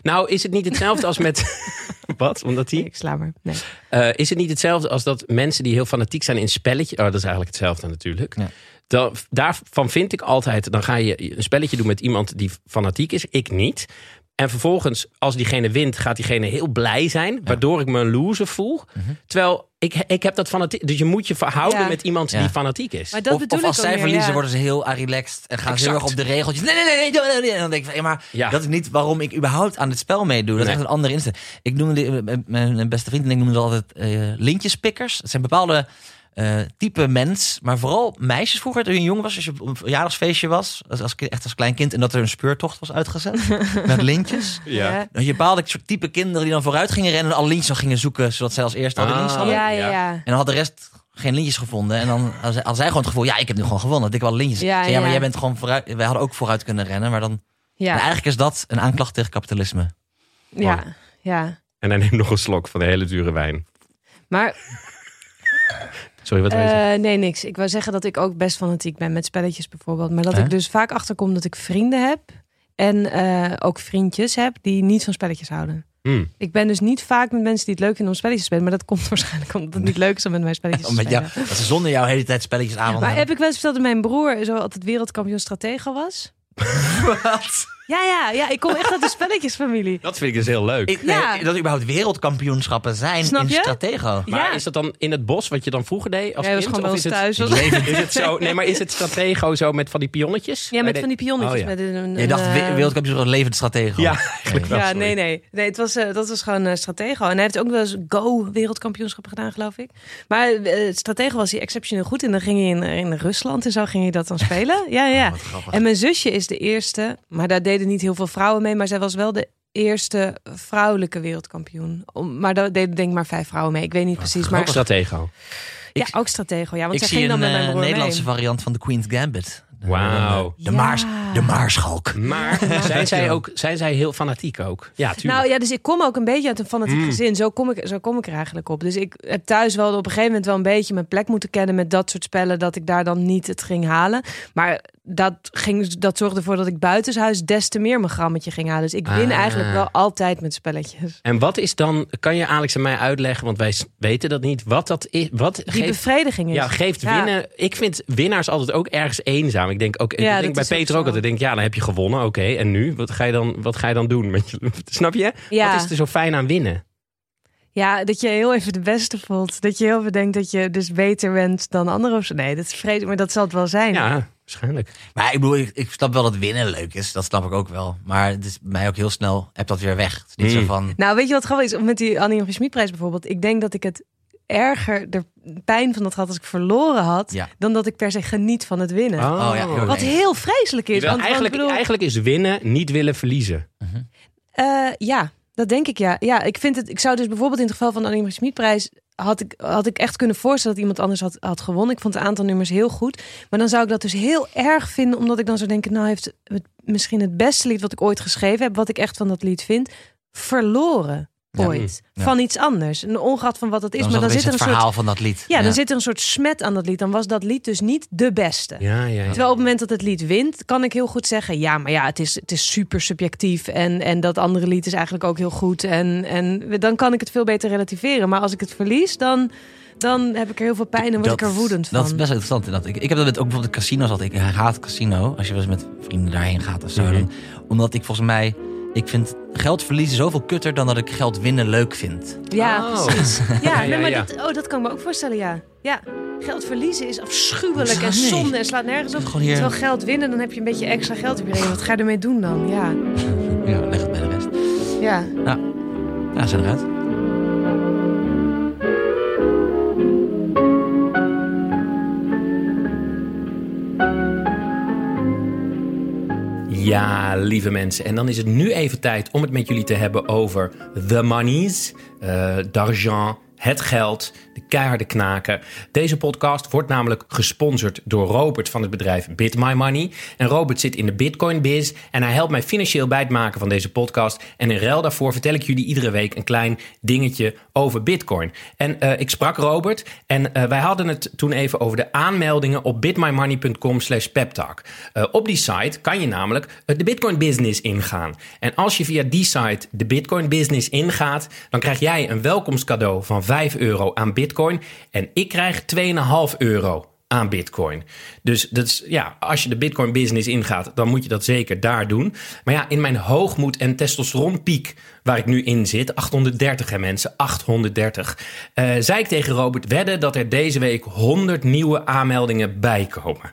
Nou, is het niet hetzelfde als met... *laughs* Wat? Omdat hij... Ik sla maar. Nee. Eh, is het niet hetzelfde als dat mensen die heel fanatiek zijn in spelletjes... Oh, dat is eigenlijk hetzelfde natuurlijk. Ja. Dan, daarvan vind ik altijd... Dan ga je een spelletje doen met iemand die fanatiek is. Ik niet. En vervolgens, als diegene wint, gaat diegene heel blij zijn. Waardoor ik me een loser voel. Mhm. Terwijl, ik, ik heb dat fanatiek... Dus je moet je verhouden Ja. met iemand Ja. die fanatiek is. Maar dat of als zij verliezen, ja. worden ze heel relaxed. En gaan ze heel erg op de regeltjes. Nee, nee, nee, nee, nee, nee. En dan denk ik maar Ja. dat is niet waarom ik überhaupt aan dit spel meedoe. Dat Nee. is echt een andere insteek. Ik noemde, die- mijn- mijn beste vriend en ik noemen ze altijd eh, lintjespikkers. Het zijn bepaalde eh, type mens. Maar vooral meisjes vroeger, toen je jong was. Als je op een verjaardagsfeestje was. Als, als, echt als klein kind. En dat er een speurtocht was uitgezet. *laughs* met lintjes. ja. Dat je bepaalde soort type kinderen die dan vooruit gingen rennen. En alle lintjes dan gingen zoeken. Zodat zij als eerste al de Ah. lintjes hadden. Ja, Ja. ja. En dan had de rest geen lintjes gevonden. En dan hadden zij- gewoon het gevoel, ja, ik heb nu gewoon gewonnen. Dat ik wel lintjes. Ja, Ja, ja, maar jij bent gewoon vooruit. Wij hadden ook vooruit kunnen rennen. Maar dan. En Ja, eigenlijk is dat een aanklacht tegen kapitalisme. ja, ja. En hij neemt nog een slok van de hele dure wijn. Maar *laughs* Sorry, wat wil je eh, nee, niks. Ik wou zeggen dat ik ook best fanatiek ben met spelletjes bijvoorbeeld. Maar dat ik dus vaak achterkom dat ik vrienden heb. En eh, ook vriendjes heb die niet van spelletjes houden. Hmm. Ik ben dus niet vaak met mensen die het leuk vinden om spelletjes te spelen. Maar dat komt *laughs* waarschijnlijk omdat het niet leuk is om met mij spelletjes te Omdat spelen. dat ze zonder jou de hele tijd spelletjes aan Maar heb ik wel eens verteld dat mijn broer zo altijd wereldkampioen stratego was? *laughs* Wat? Ja, ja, ja. Ik kom echt uit de *laughs* spelletjesfamilie. Dat vind ik dus heel leuk. Ik, Ja. dat überhaupt wereldkampioenschappen zijn Snap in je? Stratego. Maar Ja. is dat dan in het bos wat je dan vroeger deed als was kind? gewoon bij of ons is het, thuis. Is het *laughs* zo? Nee, maar is het stratego zo met van die pionnetjes? Ja, met van die pionnetjes. Oh, ja. met een, een, Je dacht, een, we- eh, wereldkampioen levend Stratego. Ja, eigenlijk wel. Ja, sorry. nee, nee. nee het was, eh, dat was gewoon eh Stratego. En hij heeft ook wel eens Go wereldkampioenschappen gedaan, geloof ik. Maar eh Stratego was hij exceptioneel goed. En dan ging hij in, in Rusland en zo ging hij dat dan *laughs* spelen. Ja, ja. Wat grappig. En mijn zusje is de eerste, maar daar deden niet heel veel vrouwen mee. Maar zij was wel de eerste vrouwelijke wereldkampioen. Om, maar daar deden denk ik maar vijf vrouwen mee. Ik weet niet precies. Maar Ook stratego. ja, ook Stratego. Ja, want ik zij zie ging dan een met mijn eh, broer Nederlandse mee. variant van de Queen's Gambit. De- Wauw. De, de, Ja. maars, de maarschalk. Maar zijn zij, ook, zijn zij heel fanatiek ook? Ja, tuurlijk. Nou ja, dus ik kom ook een beetje uit een fanatiek Mm. gezin. Zo kom, ik, zo kom ik er eigenlijk op. Dus ik heb thuis wel op een gegeven moment wel een beetje mijn plek moeten kennen met dat soort spellen. Dat ik daar dan niet het ging halen. Maar dat, ging, dat zorgde ervoor dat ik buitenshuis des te meer mijn grammetje ging halen. Dus ik win Ah. eigenlijk wel altijd met spelletjes. En wat is dan, kan je Alex en mij uitleggen, want wij weten dat niet, wat dat is? Wat Die geeft, bevrediging is. ja, geeft Ja. winnen? Ik vind winnaars altijd ook ergens eenzaam. Ik denk ook, ik denk dat bij ook Peter ook altijd, denk, ja, dan heb je gewonnen, oké. en nu? Wat ga je dan, wat ga je dan doen? *laughs* Met je, snap je? Ja. Wat is er zo fijn aan winnen? ja, dat je heel even de beste voelt. Dat je heel even denkt dat je dus beter bent dan anderen. Nee, dat is vreselijk, maar dat zal het wel zijn. Ja, waarschijnlijk. Maar ik bedoel, ik, ik snap wel dat winnen leuk is. Dat snap ik ook wel. Maar het is bij mij ook heel snel, heb dat weer weg. Het is niet Mm. zo van... Nou, weet je wat grappig is? Met die Annie van Schmidprijs bijvoorbeeld. Ik denk dat ik het erger, de pijn van dat gehad als ik verloren had, Ja. dan dat ik per se geniet van het winnen. Oh ja, heel Wat heel vreselijk is. Want, eigenlijk, ik bedoel, eigenlijk is winnen niet willen verliezen. eh, ja, dat denk ik ja. Ja, ik vind het. Ik zou dus bijvoorbeeld in het geval van de Annie Schmidprijs had ik, had ik echt kunnen voorstellen dat iemand anders had, had gewonnen. Ik vond een aantal nummers heel goed. Maar dan zou ik dat dus heel erg vinden, omdat ik dan zou denken, nou heeft het misschien het beste lied wat ik ooit geschreven heb, wat ik echt van dat lied vind, verloren. Ooit. Ja. Van iets anders. En ongeacht van wat het is. Dan maar dan zit er het een verhaal soort. van dat lied. Ja, dan zit er een soort smet aan dat lied. Dan was dat lied dus niet de beste. Ja. Terwijl op het moment dat het lied wint, kan ik heel goed zeggen: ja, maar ja, het is, het is super subjectief. En, en dat andere lied is eigenlijk ook heel goed. En, en dan kan ik het veel beter relativeren. Maar als ik het verlies, dan, dan heb ik er heel veel pijn en word ik er woedend van. Dat is best interessant. Dat ik, ik heb dat met ook bijvoorbeeld casinos altijd. Ik haat casino. Als je wel eens met vrienden daarheen gaat of zo. Mhm. dan, omdat ik volgens mij... Ik vind geld verliezen zoveel kutter dan dat ik geld winnen leuk vind. Ja, Oh. precies. *laughs* Ja, Ja, nee, ja, maar ja. Dat, oh, dat kan ik me ook voorstellen, ja. Ja, geld verliezen is afschuwelijk en Nee. zonde en slaat nergens op. Hier- Terwijl geld winnen, dan heb je een beetje extra geld op je rekening. Wat ga je ermee doen dan? Ja, Ja, leg het bij de rest. ja. Ja, zijn eruit. Ja, lieve mensen. En dan is het nu even tijd om het met jullie te hebben over the monies, eh d'argent, het geld, de keiharde knaken. Deze podcast wordt namelijk gesponsord door Robert van het bedrijf Bit My Money. En Robert zit in de Bitcoin biz en hij helpt mij financieel bij het maken van deze podcast. En in ruil daarvoor vertel ik jullie iedere week een klein dingetje over Bitcoin. En eh, ik sprak Robert en eh, wij hadden het toen even over de aanmeldingen op bitmymoney.com slash peptalk. Eh, op die site kan je namelijk de Bitcoin business ingaan. En als je via die site de Bitcoin business ingaat, dan krijg jij een welkomstcadeau van 5 euro aan Bitcoin. En ik krijg 2,5 euro aan Bitcoin. Dus dat is, ja, als je de Bitcoin business ingaat, dan moet je dat zeker daar doen. Maar ja, in mijn hoogmoed en testosteronpiek waar ik nu in zit, 830 hè mensen, 830, eh, zei ik tegen Robert wedden dat er deze week 100 nieuwe aanmeldingen bijkomen.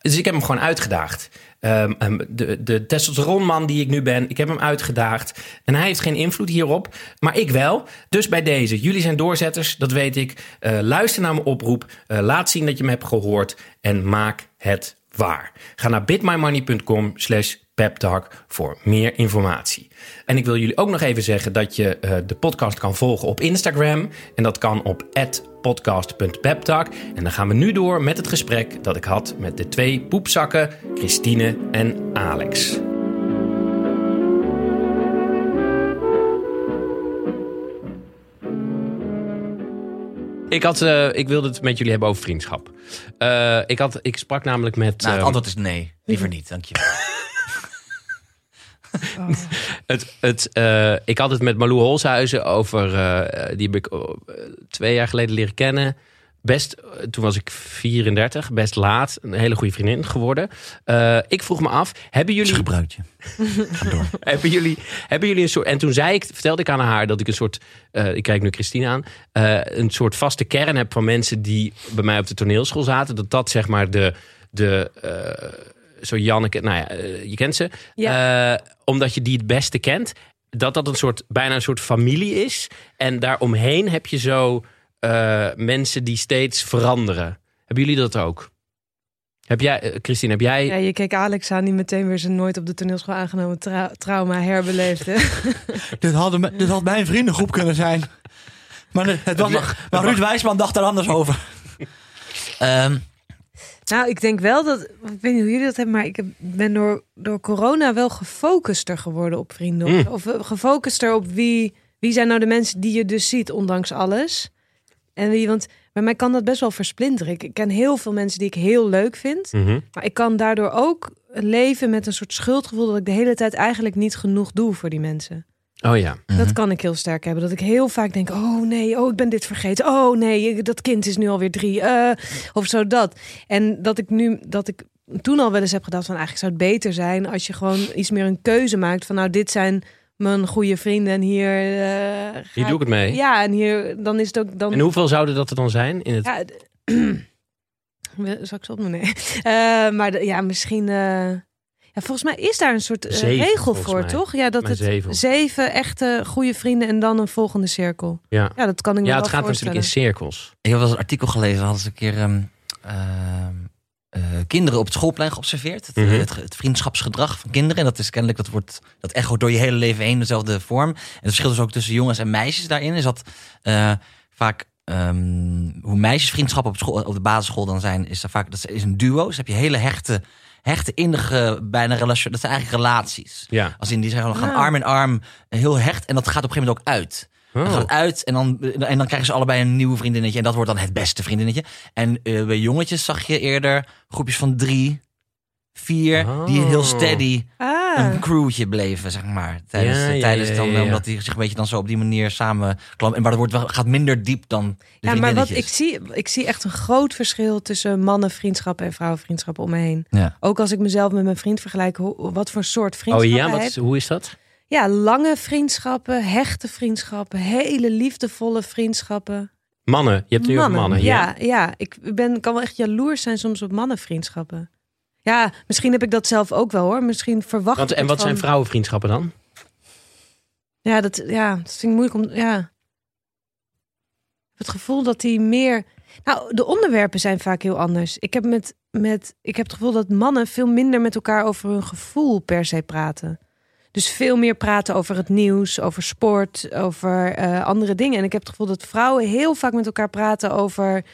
Dus ik heb hem gewoon uitgedaagd. Ehm, ehm, de, de testosteronman die ik nu ben, ik heb hem uitgedaagd. En hij heeft geen invloed hierop, maar ik wel. Dus bij deze, jullie zijn doorzetters, dat weet ik. Eh, luister naar mijn oproep, eh, laat zien dat je me hebt gehoord en maak het waar. Ga naar bitmymoney.com slash peptalk voor meer informatie. En ik wil jullie ook nog even zeggen dat je eh, de podcast kan volgen op Instagram. En dat kan op podcast.peptalk. En dan gaan we nu door met het gesprek dat ik had met de twee poepzakken, Christine en Alex. Ik, had, eh, ik wilde het met jullie hebben over vriendschap. Eh, ik, had, ik sprak namelijk met... Nou, het ehm, antwoord is nee. Liever niet, dank je. *laughs* Het, het, eh, ik had het met Malou Holshuizen over. eh, die heb ik oh, twee jaar geleden leren kennen. Best, eh, toen was ik 34, best laat. Een hele goede vriendin geworden. Eh, ik vroeg me af: hebben jullie, Schubruitje. *laughs* Ga door. hebben, jullie, hebben jullie een soort. En toen zei ik, vertelde ik aan haar dat ik een soort. eh, ik kijk nu Christine aan. eh, een soort vaste kern heb van mensen die bij mij op de toneelschool zaten. Dat dat zeg maar de. de eh, zo Janneke, nou ja, je kent ze. Eh, omdat je die het beste kent. Dat dat een soort, bijna een soort familie is. En daaromheen heb je zo eh, mensen die steeds veranderen. Hebben jullie dat ook? Heb jij, eh, Christine, heb jij... Ja, je keek Alex aan die meteen weer zijn nooit op de toneelschool aangenomen trau- trauma herbeleefde. *laughs* Dit, hadden, me- dit had mijn vriendengroep kunnen zijn. Maar, het- het was, mag- maar Ruud Wijsman dacht er anders over. Ehm, nou, ik denk wel dat, ik weet niet hoe jullie dat hebben, maar ik heb- ben door, door corona wel gefocuster geworden op vrienden. Mm. Of eh, gefocuster op wie, wie zijn nou de mensen die je dus ziet, ondanks alles. En wie, want bij mij kan dat best wel versplinteren. Ik, ik ken heel veel mensen die ik heel leuk vind. Mhm. Maar ik kan daardoor ook leven met een soort schuldgevoel dat ik de hele tijd eigenlijk niet genoeg doe voor die mensen. Oh ja. Dat kan ik heel sterk hebben. Dat ik heel vaak denk: oh nee, oh ik ben dit vergeten. Oh nee, dat kind is nu alweer drie. eh, of zo dat. En dat ik nu, dat ik toen al wel eens heb gedacht: van eigenlijk zou het beter zijn als je gewoon iets meer een keuze maakt. Van nou, dit zijn mijn goede vrienden en hier. eh, ga Hier doe ik het mee. Ja, en hier dan is het ook dan. En hoeveel zouden dat er dan zijn? In het... Ja, *clears throat* Zal ik ze opnoemen? Nee. *laughs* Eh, maar de- ja, misschien. eh, ja, volgens mij is daar een soort eh, Zeven, regel voor, mij. toch? Ja, dat het zeven. zeven echte goede vrienden en dan een volgende cirkel. Ja. Ja, dat kan ik me Ja, wel het gaat natuurlijk in cirkels. ik heb wel eens een artikel gelezen. Hadden ze een keer ehm, eh, kinderen op het schoolplein geobserveerd. Het, Mhm. het, het vriendschapsgedrag van kinderen. En dat is kennelijk, dat wordt, dat echo door je hele leven heen dezelfde vorm. En het verschil dus ook tussen jongens en meisjes daarin is dat eh, vaak ehm, hoe meisjesvriendschappen op, school, op de basisschool dan zijn, is dat vaak dat is een duo. Dus heb je hele hechte, hechte innige, bijna relatie. Dat zijn eigenlijk relaties. Ja. Als in die zeggen, we gaan arm in arm, eh, heel hecht. En dat gaat op een gegeven moment ook uit. Dan Oh. gaat het uit en dan, en dan krijgen ze allebei een nieuw vriendinnetje. En dat wordt dan het beste vriendinnetje. En eh, bij jongetjes zag je eerder groepjes van drie, vier, die heel Oh. steady Ah. een crewtje bleven, zeg maar. Tijdens, Ja, ja, tijdens ja, dan, omdat die zich een beetje dan zo op die manier samen klampen. Maar dat wordt wel, gaat minder diep dan de Ja, maar wat ik zie, ik zie echt een groot verschil tussen mannenvriendschappen en vrouwenvriendschappen om me heen. Ja. Ook als ik mezelf met mijn vriend vergelijk, hoe, wat voor soort Oh vriendschappen ja, wat, hoe is dat? Ja, lange vriendschappen, hechte vriendschappen, hele liefdevolle vriendschappen. Mannen, je hebt nu over mannen. ja, ja. ik ben, kan wel echt jaloers zijn soms op mannenvriendschappen. Ja, misschien heb ik dat zelf ook wel hoor. Misschien verwacht ik en wat van- zijn vrouwenvriendschappen dan? Ja, dat, ja, dat vind ik moeilijk om. Ja. Het gevoel dat die meer. Nou, de onderwerpen zijn vaak heel anders. Ik heb, met, met, ik heb het gevoel dat mannen veel minder met elkaar over hun gevoel per se praten. Dus veel meer praten over het nieuws, over sport, over eh, andere dingen. En ik heb het gevoel dat vrouwen heel vaak met elkaar praten over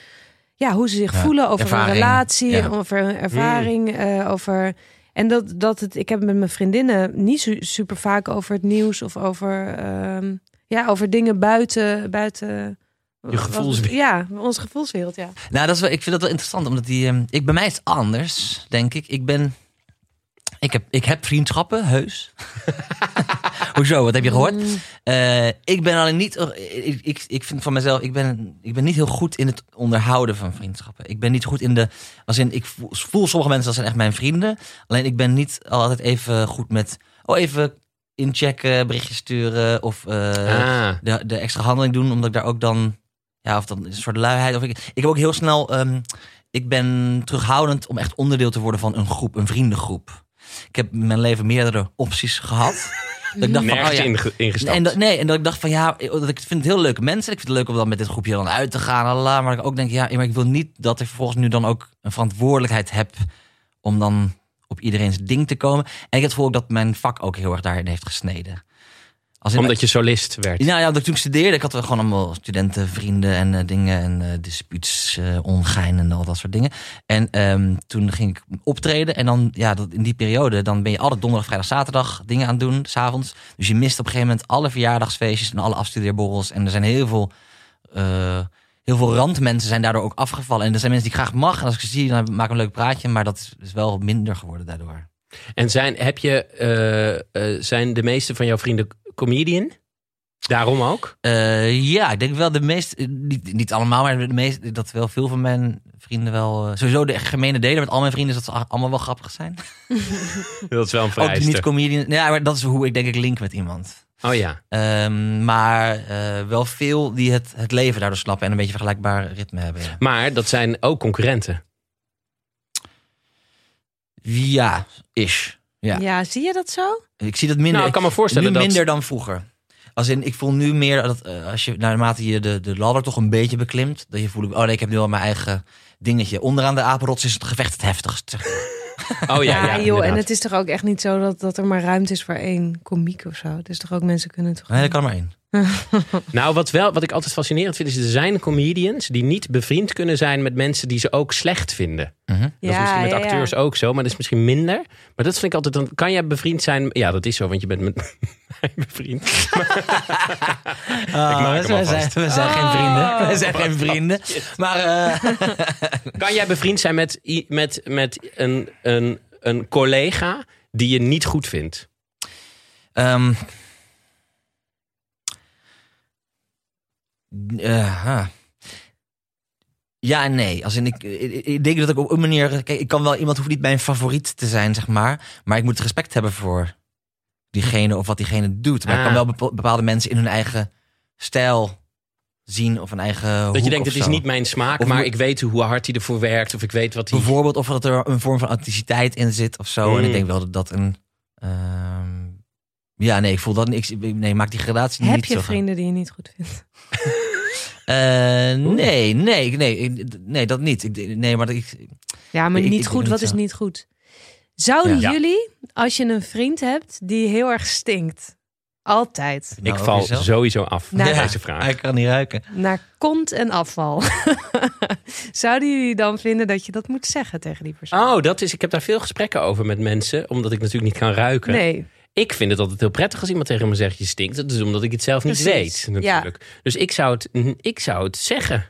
ja, hoe ze zich Ja, voelen, over ervaring. een relatie, Ja. over hun ervaring, eh, over. En dat, dat het, ik heb het met mijn vriendinnen niet su- super vaak over het nieuws of over, ehm, ja, over dingen buiten, buiten Je gevoelswereld. Ja, onze gevoelswereld, ja. Nou, dat is wel, ik vind dat wel interessant, omdat die, ehm, ik, bij mij is het anders, denk ik. Ik ben, ik heb, ik heb vriendschappen, heus. *laughs* Hoezo, wat heb je gehoord? Mm, Eh, ik ben alleen niet, ik, ik, ik vind van mezelf, ik ben, ik ben niet heel goed in het onderhouden van vriendschappen. Ik ben niet goed in de, als in, ik voel, voel sommige mensen, dat zijn echt mijn vrienden. Alleen ik ben niet altijd even goed met, oh even inchecken, berichtjes sturen of eh, ah, de, de extra handeling doen, omdat ik daar ook dan, ja, of dan een soort luiheid. Of ik, ik heb ook heel snel, ehm, ik ben terughoudend om echt onderdeel te worden van een groep, een vriendengroep. Ik heb in mijn leven meerdere opties gehad. dat ik dacht van, oh ja, inge- ingestapt. en dat, nee, en dat ik dacht van ja, dat ik vind het heel leuke mensen. Ik vind het leuk om dan met dit groepje dan uit te gaan. lalala. maar ik ook denk, ja, maar ik wil niet dat ik vervolgens nu dan ook een verantwoordelijkheid heb om dan op iedereen's ding te komen. En ik heb het gevoel ook dat mijn vak ook heel erg daarin heeft gesneden. Als in- Omdat je solist werd. nou ja, dat ik toen studeerde, ik had wel gewoon allemaal studenten, vrienden en eh, dingen en eh dispuuts, eh, ongein en al dat soort dingen. En ehm, toen ging ik optreden en dan, ja, dat, in die periode, dan ben je altijd donderdag, vrijdag, zaterdag dingen aan het doen, s'avonds. Dus je mist op een gegeven moment alle verjaardagsfeestjes en alle afstudeerborrels. En er zijn heel veel, heel veel randmensen zijn daardoor ook afgevallen. En er zijn mensen die ik graag mag en als ik ze zie, dan maak ik een leuk praatje, maar dat is, is wel minder geworden daardoor. En zijn, heb je, zijn de meeste van jouw vrienden comedian? Daarom ook? Eh, ja, ik denk wel de meest, eh, niet, niet allemaal, maar de meest, dat wel veel van mijn vrienden wel, eh, sowieso de gemene delen met al mijn vrienden is dat ze allemaal wel grappig zijn. *laughs* Dat is wel een Ook vereiste. niet comedian, ja, maar dat is hoe ik denk ik link met iemand. Oh ja. Ehm, maar eh, wel veel die het, het leven daardoor snappen en een beetje vergelijkbaar ritme hebben. Ja, Maar dat zijn ook concurrenten. ja is. Ja. Ja. zie je dat zo? Ik zie dat minder. Nou, ik kan me voorstellen nu dat- minder dan vroeger. Als in, ik voel nu meer dat eh, als je naarmate je de, de ladder toch een beetje beklimt, dat je voelt, oh nee, ik heb nu al mijn eigen dingetje. Onderaan de apenrots is het gevecht het heftigst. zeg maar. Oh ja, ja, joh, en het is toch ook echt niet zo dat, dat er maar ruimte is voor één komiek of zo. Dus toch ook mensen kunnen toch... Nee, dat kan er maar één. *laughs* Nou, wat, wel, wat ik altijd fascinerend vind, is er zijn comedians die niet bevriend kunnen zijn met mensen die ze ook slecht vinden. Mhm. Dat is misschien met ja, ja. acteurs ook zo, maar dat is misschien minder. Maar dat vind ik altijd, dan kan jij bevriend zijn. Ja, dat is zo, want je bent met *laughs* mij bevriend. *laughs* Hem wij, alvast. zijn, geen vrienden. Wij zijn geen vrienden. Maar eh, Kan jij bevriend zijn met, met, met een, een, een collega die je niet goed vindt? ehm, eh. Ja en nee. Als in, ik, ik, ik denk dat ik op een manier... Kijk, ik kan wel... Iemand hoeft niet mijn favoriet te zijn, zeg maar. Maar ik moet respect hebben voor diegene of wat diegene doet. Maar ik kan Ah. wel bepa- bepaalde mensen in hun eigen stijl zien of een eigen Dat je denkt, het is niet mijn smaak, Of maar hoe- ik weet hoe hard hij ervoor werkt. Of ik weet wat hij... Bijvoorbeeld of dat er een vorm van authenticiteit in zit of zo. En ik denk wel dat dat een... ehm, ja, nee, ik voel dat niet. ik- Nee, maak die gradatie Heb niet je zo gaan. vrienden die je niet goed vindt? *laughs* Eh, nee, nee, nee, ik- nee, dat niet. Ik, nee, maar ik, Ja, maar Ik- niet ik goed, wat niet is zo. niet goed? Zouden Ja. jullie, als je een vriend hebt die heel erg stinkt... Altijd. Ik Nou, val over jezelf? sowieso af Nou, met ja. deze vraag. Hij kan niet ruiken. Naar kont en afval. *laughs* Zouden jullie dan vinden dat je dat moet zeggen tegen die persoon? Oh, dat is. Ik heb daar veel gesprekken over met mensen, omdat ik natuurlijk niet kan ruiken. Nee. Ik vind het altijd heel prettig als iemand tegen me zegt je stinkt. Dat is omdat ik het zelf niet Precies, weet, natuurlijk. Dus ik zou, het, ik zou het zeggen.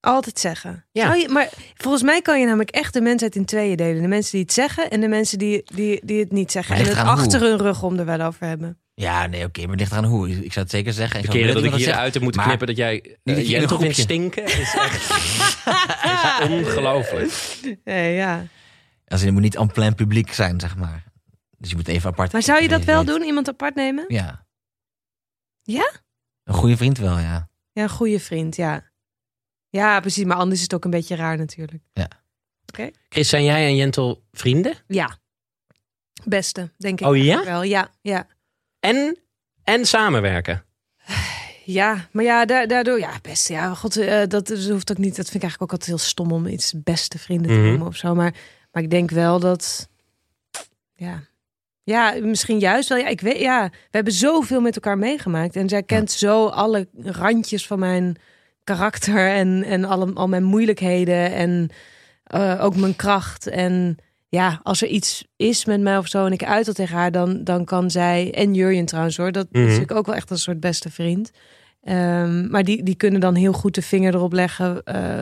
Altijd zeggen. Ja. Zou je, maar volgens mij kan je namelijk echt de mensheid in tweeën delen. De mensen die het zeggen en de mensen die, die, die het niet zeggen. En het hoe. achter hun rug om er wel over hebben. Ja, nee, oké, maar het ligt eraan hoe. Ik zou het zeker zeggen. De zou keren dat willen ik dat hieruit heb moeten maar- knippen dat jij dat uh, je in een Jentel vindt groepje- stinken, is echt is *laughs* ongelooflijk. Eh, ja. Als je moet niet en plein publiek zijn, zeg maar. Dus je moet even apart. Maar zou je dat wel doen? Iemand apart nemen? Ja. Ja? Een goede vriend wel, ja. Ja, een goede vriend, ja. Ja, precies. Maar anders is het ook een beetje raar natuurlijk. Chris, zijn jij en Jentel vrienden? Ja. Beste, denk ik. Oh, ja? Wel. Ja, ja. En, en samenwerken? *sighs* Ja, maar ja, da- daardoor, ja, beste. Ja, god, eh, dat, dat hoeft ook niet. Dat vind ik eigenlijk ook altijd heel stom om iets beste vrienden te Mhm. noemen of zo. Maar, maar ik denk wel dat, ja, ja, misschien juist wel. Ja, ik weet, ja, we hebben zoveel met elkaar meegemaakt en zij kent zo alle randjes van mijn karakter en en alle, al mijn moeilijkheden en eh, ook mijn kracht en ja, als er iets is met mij of zo en ik uit dat tegen haar, dan, dan kan zij, en Jurjen trouwens hoor, dat Mhm. is natuurlijk ook wel echt een soort beste vriend. Ehm, maar die, die kunnen dan heel goed de vinger erop leggen. eh,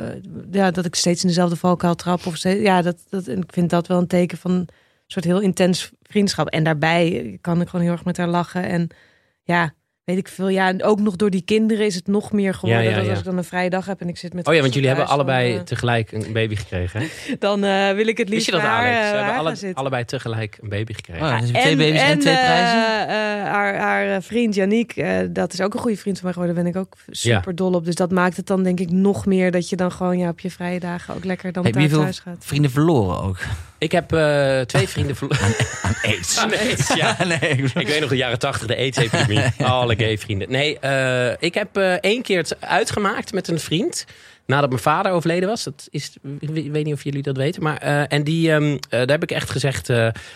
ja, dat ik steeds in dezelfde valkuil trap. Of steeds, ja, dat, dat, en ik vind dat wel een teken van soort heel intens vriendschap. En daarbij kan ik gewoon heel erg met haar lachen. En ja, weet ik veel. Ja, en ook nog door die kinderen is het nog meer geworden. Ja, ja, dat ja. als ik dan een vrije dag heb en ik zit met Oh ja, want jullie hebben dan, allebei tegelijk een baby gekregen. Hè? *laughs* dan eh, wil ik het Wist liefst je dat, haar, Alex? We bij hebben alle, allebei tegelijk een baby gekregen. Oh, dus twee baby's en, twee eh, prijzen. eh, haar, haar eh, vriend eh, dat is ook een goede vriend van mij geworden. Daar ben ik ook super dol op. Dus dat maakt het dan denk ik nog meer dat je dan gewoon ja, op je vrije dagen ook lekker dan Heb je thuis, veel thuis gaat. vrienden verloren ook? Ik heb eh, twee *laughs* vrienden verloren. Aan aids. Aan aids, ja. *laughs* nee, ik- weet nog de jaren tachtig, de AIDS-epidemie. *laughs* Alle gay vrienden. Nee, eh, ik heb eh, één keer het uitgemaakt met een vriend. Nadat mijn vader overleden was. Dat is, ik weet niet of jullie dat weten. Maar, en die, ehm, eh, daar heb ik echt gezegd,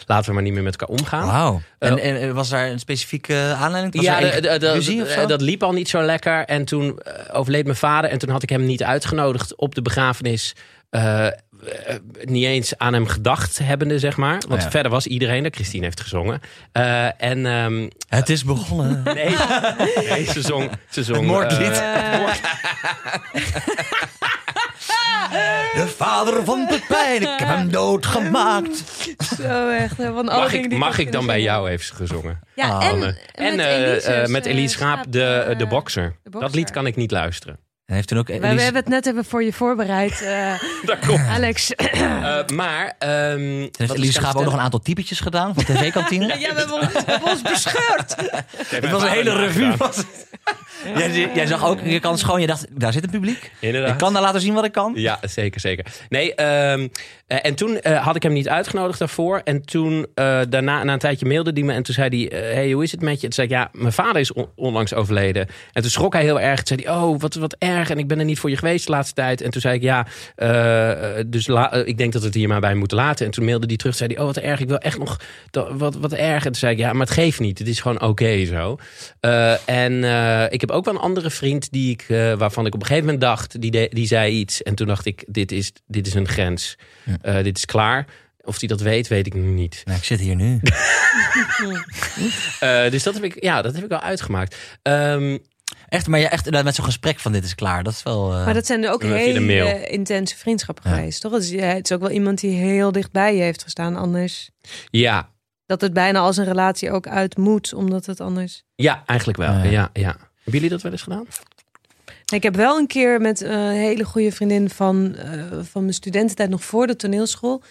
laten we maar niet meer met elkaar omgaan. Wauw. En, en was daar een specifieke aanleiding? Was ja, er dat liep al niet zo lekker. En toen overleed mijn vader. En toen had ik hem niet uitgenodigd op de begrafenis. Niet eens aan hem gedacht hebbende, zeg maar. Want Ja. verder was iedereen er. Christine heeft gezongen. Eh, en ehm, Het is begonnen. *laughs* nee, nee, ze zong... Ze zong Het moordlied. eh, *laughs* De vader van Pepijn, ik heb hem doodgemaakt. Zo echt. hè, Van alle mag ik, die mag ik dan bij jou even gezongen? Ja, Ah, en, Anne. En met eh, eh, eh, Elise Schaap, de, eh, de bokser. de bokser. Dat lied kan ik niet luisteren. En heeft toen ook We, Elise- we hebben het net even voor je voorbereid, eh, *laughs* Dat komt. Alex. Eh, maar... ehm, wat heeft Elise Schaap ook nog een aantal typetjes gedaan van tv-kantine. ja, we hebben, ons- we hebben ons bescheurd. Het was een hele revue. *laughs* Jij, jij zag ook, je kan schoon, je dacht, daar zit een publiek. Inderdaad. Ik kan daar laten zien wat ik kan. Ja, zeker, zeker. Nee, ehm, eh, en toen eh, had ik hem niet uitgenodigd daarvoor. En toen, eh, daarna, na een tijdje mailde hij me. En toen zei hij, hey, hoe is het met je? En toen zei ik, ja, mijn vader is on- onlangs overleden. En toen schrok hij heel erg. Toen zei hij, oh, wat, wat erg. En ik ben er niet voor je geweest de laatste tijd. En toen zei ik, ja, dus ik denk dat we het hier maar bij moeten laten. En toen mailde hij terug, zei hij, oh, wat erg. Ik wil echt nog, wat, wat erg. En toen zei ik, ja, maar het geeft niet. Het is gewoon oké zo. En eh, ik heb ook wel een andere vriend die ik, eh, waarvan ik op een gegeven moment dacht, die, de- die zei iets. En toen dacht ik, dit is, dit is een grens. Eh, dit is klaar. Of hij dat weet, weet ik niet. Nou, ik zit hier nu. *laughs* Eh, dus dat heb ik, ja, dat heb ik wel uitgemaakt. Ehm, Echt, maar ja, echt met zo'n gesprek van dit is klaar. Dat is wel... eh, Maar dat zijn er ook hele intense vriendschappen Ja. geweest, toch? Het is, ja, het is ook wel iemand die heel dichtbij je heeft gestaan. Anders ja, dat het bijna als een relatie ook uit moet, omdat het anders... ja, eigenlijk wel. Ja. Ja, ja. Hebben jullie dat wel eens gedaan? Ik heb wel een keer met een hele goede vriendin van, eh, van mijn studententijd, nog voor de toneelschool,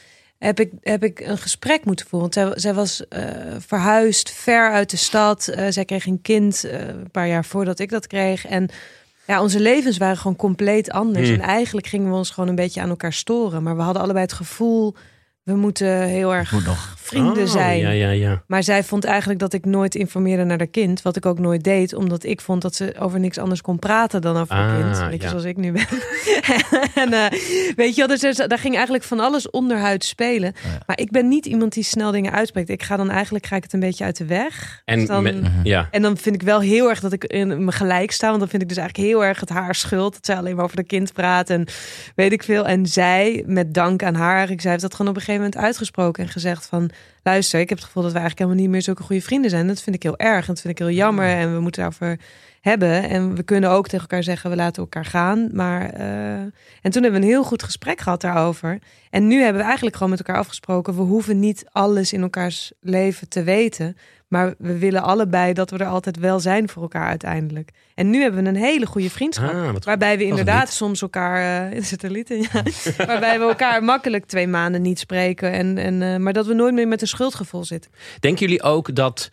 heb ik, heb ik een gesprek moeten voeren. Want zij, zij was eh, verhuisd ver uit de stad. Eh, zij kreeg een kind eh, een paar jaar voordat ik dat kreeg. En ja, onze levens waren gewoon compleet anders. Hmm. En eigenlijk gingen we ons gewoon een beetje aan elkaar storen. Maar we hadden allebei het gevoel we moeten heel erg Moet nog. vrienden Oh, zijn. Ja, ja, ja. Maar zij vond eigenlijk dat ik nooit informeerde naar haar kind. Wat ik ook nooit deed. Omdat ik vond dat ze over niks anders kon praten dan over haar Ah, kind. Een beetje ja. zoals ik nu ben. *laughs* en eh, weet je wel, dus er- daar ging eigenlijk van alles onderhuid spelen. ja. Maar ik ben niet iemand die snel dingen uitspreekt. Ik ga dan eigenlijk ga ik het een beetje uit de weg. En, Dus dan- met- Mhm. ja. En dan vind ik wel heel erg dat ik in me gelijk sta. Want dan vind ik dus eigenlijk heel erg het haar schuld. Dat zij alleen maar over de kind praat en weet ik veel. En zij, met dank aan haar, ik zij heeft dat gewoon op een gegeven moment uitgesproken en gezegd van... Luister, ik heb het gevoel dat we eigenlijk helemaal niet meer zulke goede vrienden zijn. Dat vind ik heel erg en dat vind ik heel jammer. En we moeten daarover hebben. En we kunnen ook tegen elkaar zeggen, we laten elkaar gaan. Maar, eh, En toen hebben we een heel goed gesprek gehad daarover. En nu hebben we eigenlijk gewoon met elkaar afgesproken... we hoeven niet alles in elkaars leven te weten... Maar we willen allebei dat we er altijd wel zijn voor elkaar uiteindelijk. En nu hebben we een hele goede vriendschap. Ah, waarbij we inderdaad soms elkaar... *laughs* Uh, zit een lied in, ja. *laughs* waarbij we elkaar makkelijk twee maanden niet spreken. En, en, eh, maar dat we nooit meer met een schuldgevoel zitten. Denken jullie ook dat...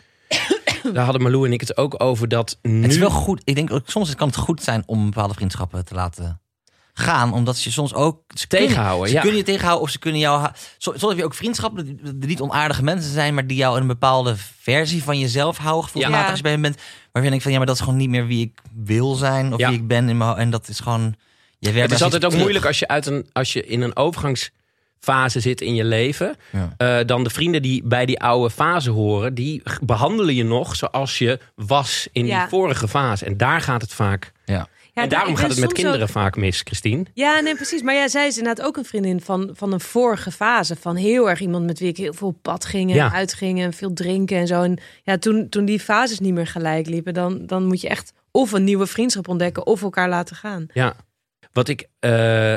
*coughs* Daar hadden Malou en ik het ook over dat nu... Het is wel goed. Ik denk ook soms kan het goed zijn om bepaalde vriendschappen te laten gaan. Omdat je soms ook. Ze kunnen- Tegenhouden, Ze ja. kunnen je tegenhouden of ze kunnen jou. Soms heb je ook vriendschappen die niet onaardige mensen zijn, maar die jou een bepaalde versie van jezelf houden. Gevoelsmatig Ja. als je bij hen bent. Waarvan denkt van ja, maar dat is gewoon niet meer wie ik wil zijn. Of Ja. wie ik ben. In mijn, en dat is gewoon. Je Het is altijd ook moeilijk als je, uit een, als je in een overgangsfase zit in je leven. Ja. Eh, dan de vrienden die bij die oude fase horen, die behandelen je nog zoals je was in Ja. die vorige fase. En daar gaat het vaak. Ja. Ja, en daarom gaat het met kinderen ook- vaak mis, Christine. Ja, nee, precies. Maar ja, zij is inderdaad ook een vriendin van, van een vorige fase. Van heel erg iemand met wie ik heel veel op pad ging en Ja. uitging en veel drinken en zo. En ja, toen, toen die fases niet meer gelijk liepen, dan, dan moet je echt of een nieuwe vriendschap ontdekken of elkaar laten gaan. Ja. Wat ik. eh,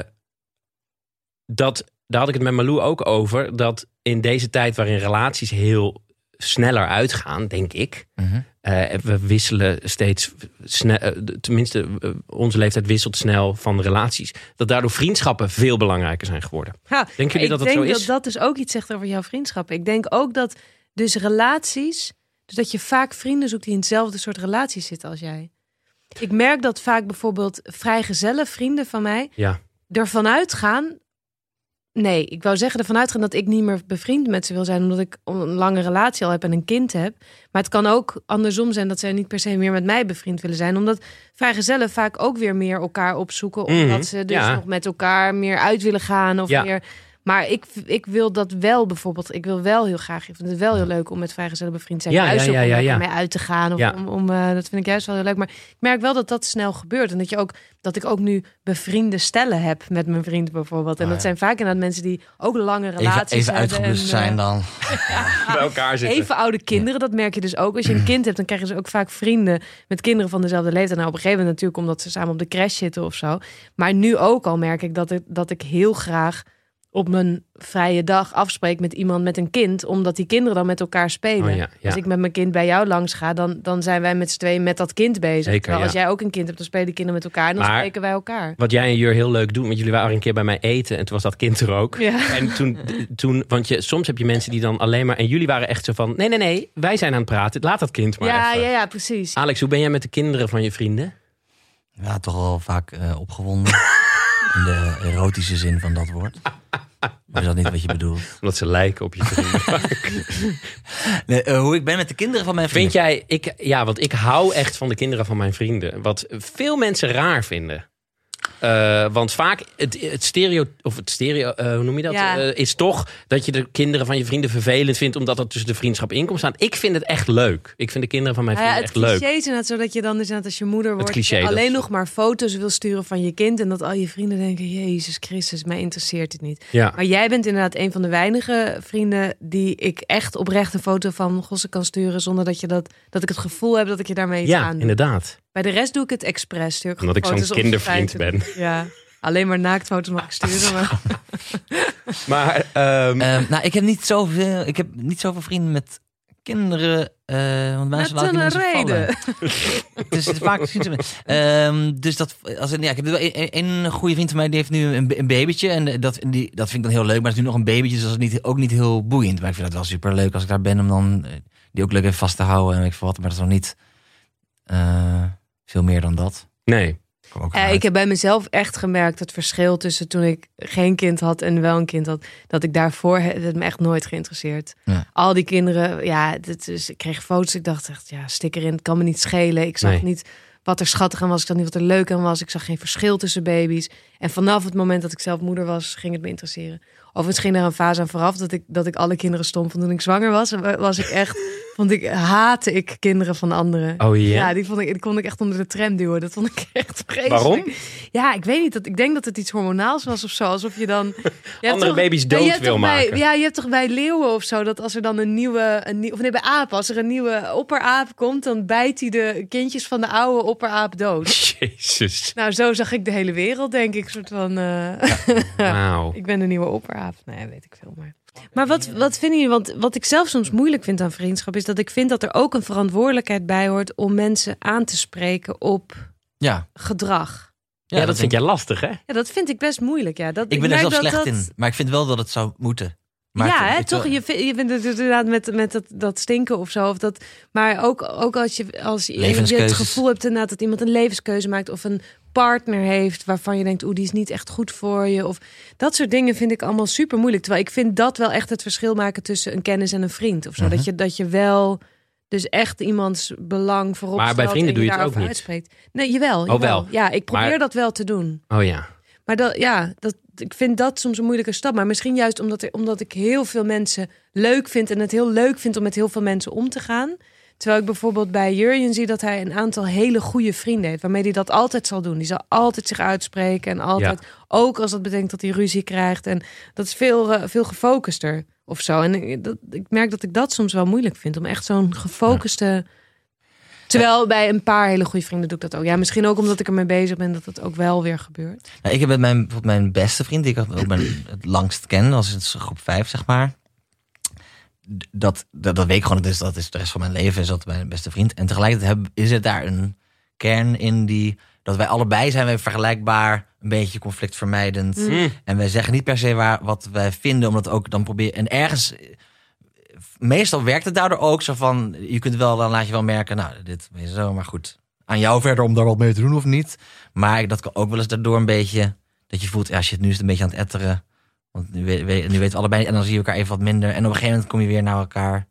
dat, daar had ik het met Malou ook over. Dat in deze tijd waarin relaties heel sneller uitgaan, denk ik. Eh, we wisselen steeds snel, eh, tenminste, eh, onze leeftijd wisselt snel van relaties. Dat daardoor vriendschappen veel belangrijker zijn geworden. Ja, Denken jullie ik dat het denk zo is? dat dat dus ook iets zegt over jouw vriendschappen. Ik denk ook dat dus relaties, dus dat je vaak vrienden zoekt die in hetzelfde soort relaties zitten als jij. Ik merk dat vaak bijvoorbeeld vrijgezelle vrienden van mij Ja. ervan uitgaan. Nee, ik wou zeggen ervan uitgaan dat ik niet meer bevriend met ze wil zijn, omdat ik een lange relatie al heb en een kind heb. Maar het kan ook andersom zijn dat zij niet per se meer met mij bevriend willen zijn, omdat vrijgezellen vaak ook weer meer elkaar opzoeken, omdat Mhm, ze dus ja. nog met elkaar meer uit willen gaan of Ja. meer. Maar ik, ik wil dat wel bijvoorbeeld. Ik wil wel heel graag. Ik vind het wel heel leuk om met vrijgezellen bevriend te zijn. Ja, juist ja, ja, om ja, lekker ja. mee uit te gaan. Of Ja. om, om, eh, dat vind ik juist wel heel leuk. Maar ik merk wel dat dat snel gebeurt. En dat, je ook, dat ik ook nu bevriende stellen heb met mijn vriend bijvoorbeeld. En Oh, dat zijn vaak inderdaad mensen die ook lange Even, relaties even hebben. uitgeblust en, zijn eh, dan. *laughs* Bij elkaar zitten. Even oude kinderen, dat merk je dus ook. Als je een *clears throat* kind hebt, dan krijg je dus ook vaak vrienden met kinderen van dezelfde leeftijd. Nou, op een gegeven moment natuurlijk omdat ze samen op de crash zitten of zo. Maar nu ook al merk ik dat ik, dat ik heel graag op mijn vrije dag afspreek met iemand met een kind, omdat die kinderen dan met elkaar spelen. Oh, ja, ja. Als ik met mijn kind bij jou langs ga, dan, dan zijn wij met z'n tweeën met dat kind bezig. Zeker, Terwijl ja. als jij ook een kind hebt, dan spelen die kinderen met elkaar en dan Maar- spreken wij elkaar. Wat jij en Jur heel leuk doen, want jullie waren een keer bij mij eten en toen was dat kind er ook. Ja. En toen, toen, want je, soms heb je mensen die dan alleen maar, en jullie waren echt zo van, nee, nee, nee, wij zijn aan het praten, laat dat kind maar Ja, even. ja, ja, precies. Alex, hoe ben jij met de kinderen van je vrienden? Ja, toch wel vaak eh, opgewonden. *laughs* In de erotische zin van dat woord. Maar is dat niet wat je bedoelt? *laughs* Omdat ze lijken op je vrienden. *laughs* Nee, eh, hoe ik ben met de kinderen van mijn vrienden. Vind jij, ik, ja, want ik hou echt van de kinderen van mijn vrienden. Wat veel mensen raar vinden. Eh, want vaak het, het stereo, of het stereo, eh, hoe noem je dat? Ja. Eh, is toch dat je de kinderen van je vrienden vervelend vindt, omdat dat tussen de vriendschap in komt staan. Ik vind het echt leuk. Ik vind de kinderen van mijn Nou ja, vrienden het echt cliché leuk. is inderdaad zo dat je dan dus als je moeder wordt cliché, je alleen nog maar foto's wil sturen van je kind en dat al je vrienden denken Jezus Christus, mij interesseert dit niet. Ja. Maar jij bent inderdaad een van de weinige vrienden die ik echt oprecht een foto van Gossen kan sturen zonder dat je dat dat ik het gevoel heb dat ik je daarmee iets ja, aan doe. inderdaad. Bij de rest doe ik het expres. Stuur ik Omdat ik zo'n foto's op kindervriend te- Ja. Alleen maar naaktfoto's mag ik sturen. Maar... *laughs* Maar ehm, Ehm, nou, ik heb niet zoveel, ik heb niet zoveel vrienden met kinderen. eh want mensen laten een mensen reden. *laughs* Dus het is vaak Ehm, dus dat, als, ja, ik heb wel een, een goede vriend van mij die heeft nu een, een babytje. En dat, die, dat vind ik dan heel leuk. Maar het is nu nog een babytje, dus dat is niet, ook niet heel boeiend. Maar ik vind het wel super leuk als ik daar ben om dan eh, die ook leuk even vast te houden. En weet ik veel wat, maar dat is nog niet eh, veel meer dan dat. nee. Eh, ik heb bij mezelf echt gemerkt het verschil tussen toen ik geen kind had en wel een kind had. Dat ik daarvoor he- het me echt nooit geïnteresseerd. Ja. Al die kinderen, ja, dit is, ik kreeg foto's. Ik dacht echt, ja, stik erin, het kan me niet schelen. Ik zag Nee. niet wat er schattig aan was. Ik zag niet wat er leuk aan was. Ik zag geen verschil tussen baby's. En vanaf het moment dat ik zelf moeder was, ging het me interesseren. Of het ging er een fase aan vooraf dat ik, dat ik alle kinderen stom vond toen ik zwanger was. En Was ik echt, *laughs* vond ik, haatte ik kinderen van anderen. Oh ja? Ja, die, vond ik, die kon ik echt onder de tram duwen. Dat vond ik *laughs* echt vreselijk. Waarom? Ja, ik weet niet. Dat, ik denk dat het iets hormonaals was of zo. Alsof je dan... *laughs* Je Andere baby's dood wil bij- maken. ja, je hebt toch bij leeuwen of zo... dat als er dan een nieuwe... Een nieuw, of nee, bij apen. Als er een nieuwe opperaap komt... dan bijt hij de kindjes van de oude opperaap dood. *laughs* Jezus. nou, zo zag ik de hele wereld, denk ik. soort van... Wauw. ik ben de nieuwe opperaap. Nee, weet ik veel maar. Maar wat, wat vinden jullie? Want wat ik zelf soms moeilijk vind aan vriendschap... is dat ik vind dat er ook een verantwoordelijkheid bij hoort... om mensen aan te spreken op Ja, gedrag. Ja, dat vind jij lastig, hè? Ja, dat vind ik best moeilijk. Ja. Dat, ik ben er zelf slecht dat- in. Maar ik vind wel dat het zou moeten. Maar ja, ik- hè, ik- toch? Je, vindt- je vindt het inderdaad met, met dat, dat stinken of zo. Of dat, maar ook, ook als, je, als je, je het gevoel hebt inderdaad dat iemand een levenskeuze maakt... of een partner heeft waarvan je denkt... oeh, die is niet echt goed voor je. Of dat soort dingen vind ik allemaal super moeilijk. Terwijl ik vind dat wel echt het verschil maken tussen een kennis en een vriend. Of zo. Mhm. dat, je, dat je wel dus echt iemands belang voorop Maar bij vrienden doe je het ook niet. Uitspreekt. Nee, jawel. Oh, jawel. wel. Ja, ik probeer Maar- dat wel te doen. Oh ja. Maar dat, ja, dat, ik vind dat soms een moeilijke stap. Maar misschien juist omdat, er, omdat ik heel veel mensen leuk vind... en het heel leuk vind om met heel veel mensen om te gaan. Terwijl ik bijvoorbeeld bij Jurjen zie dat hij een aantal hele goede vrienden heeft... waarmee hij dat altijd zal doen. Die zal altijd zich uitspreken en altijd... ook als dat betekent dat hij ruzie krijgt. En dat is veel, eh, veel gefocuster of zo. En ik, dat, ik merk dat ik dat soms wel moeilijk vind... om echt zo'n gefocuste... Terwijl bij een paar hele goede vrienden doe ik dat ook. Ja, misschien ook omdat ik ermee bezig ben dat het ook wel weer gebeurt. Nou, ik heb met mijn, bijvoorbeeld mijn beste vriend, die ik ook mijn, het langst ken, dat is sinds groep 5, zeg maar. Dat, dat, dat weet ik gewoon, dus dat is de rest van mijn leven, is dat mijn beste vriend. En tegelijkertijd heb, is er daar een kern in die, dat wij allebei zijn wij vergelijkbaar, een beetje conflictvermijdend. Hm. En wij zeggen niet per se waar, wat wij vinden, omdat ook dan proberen. En ergens, meestal werkt het daardoor ook zo van, je kunt wel, dan laat je wel merken, nou, dit is zo, maar goed. Aan jou verder om daar wat mee te doen of niet. Maar ik- dat kan ook wel eens daardoor een beetje, dat je voelt, ja shit, nu is het een beetje aan het etteren. Want nu, we, we- nu weten we allebei, en dan zie je elkaar even wat minder. En op een gegeven moment kom je weer naar elkaar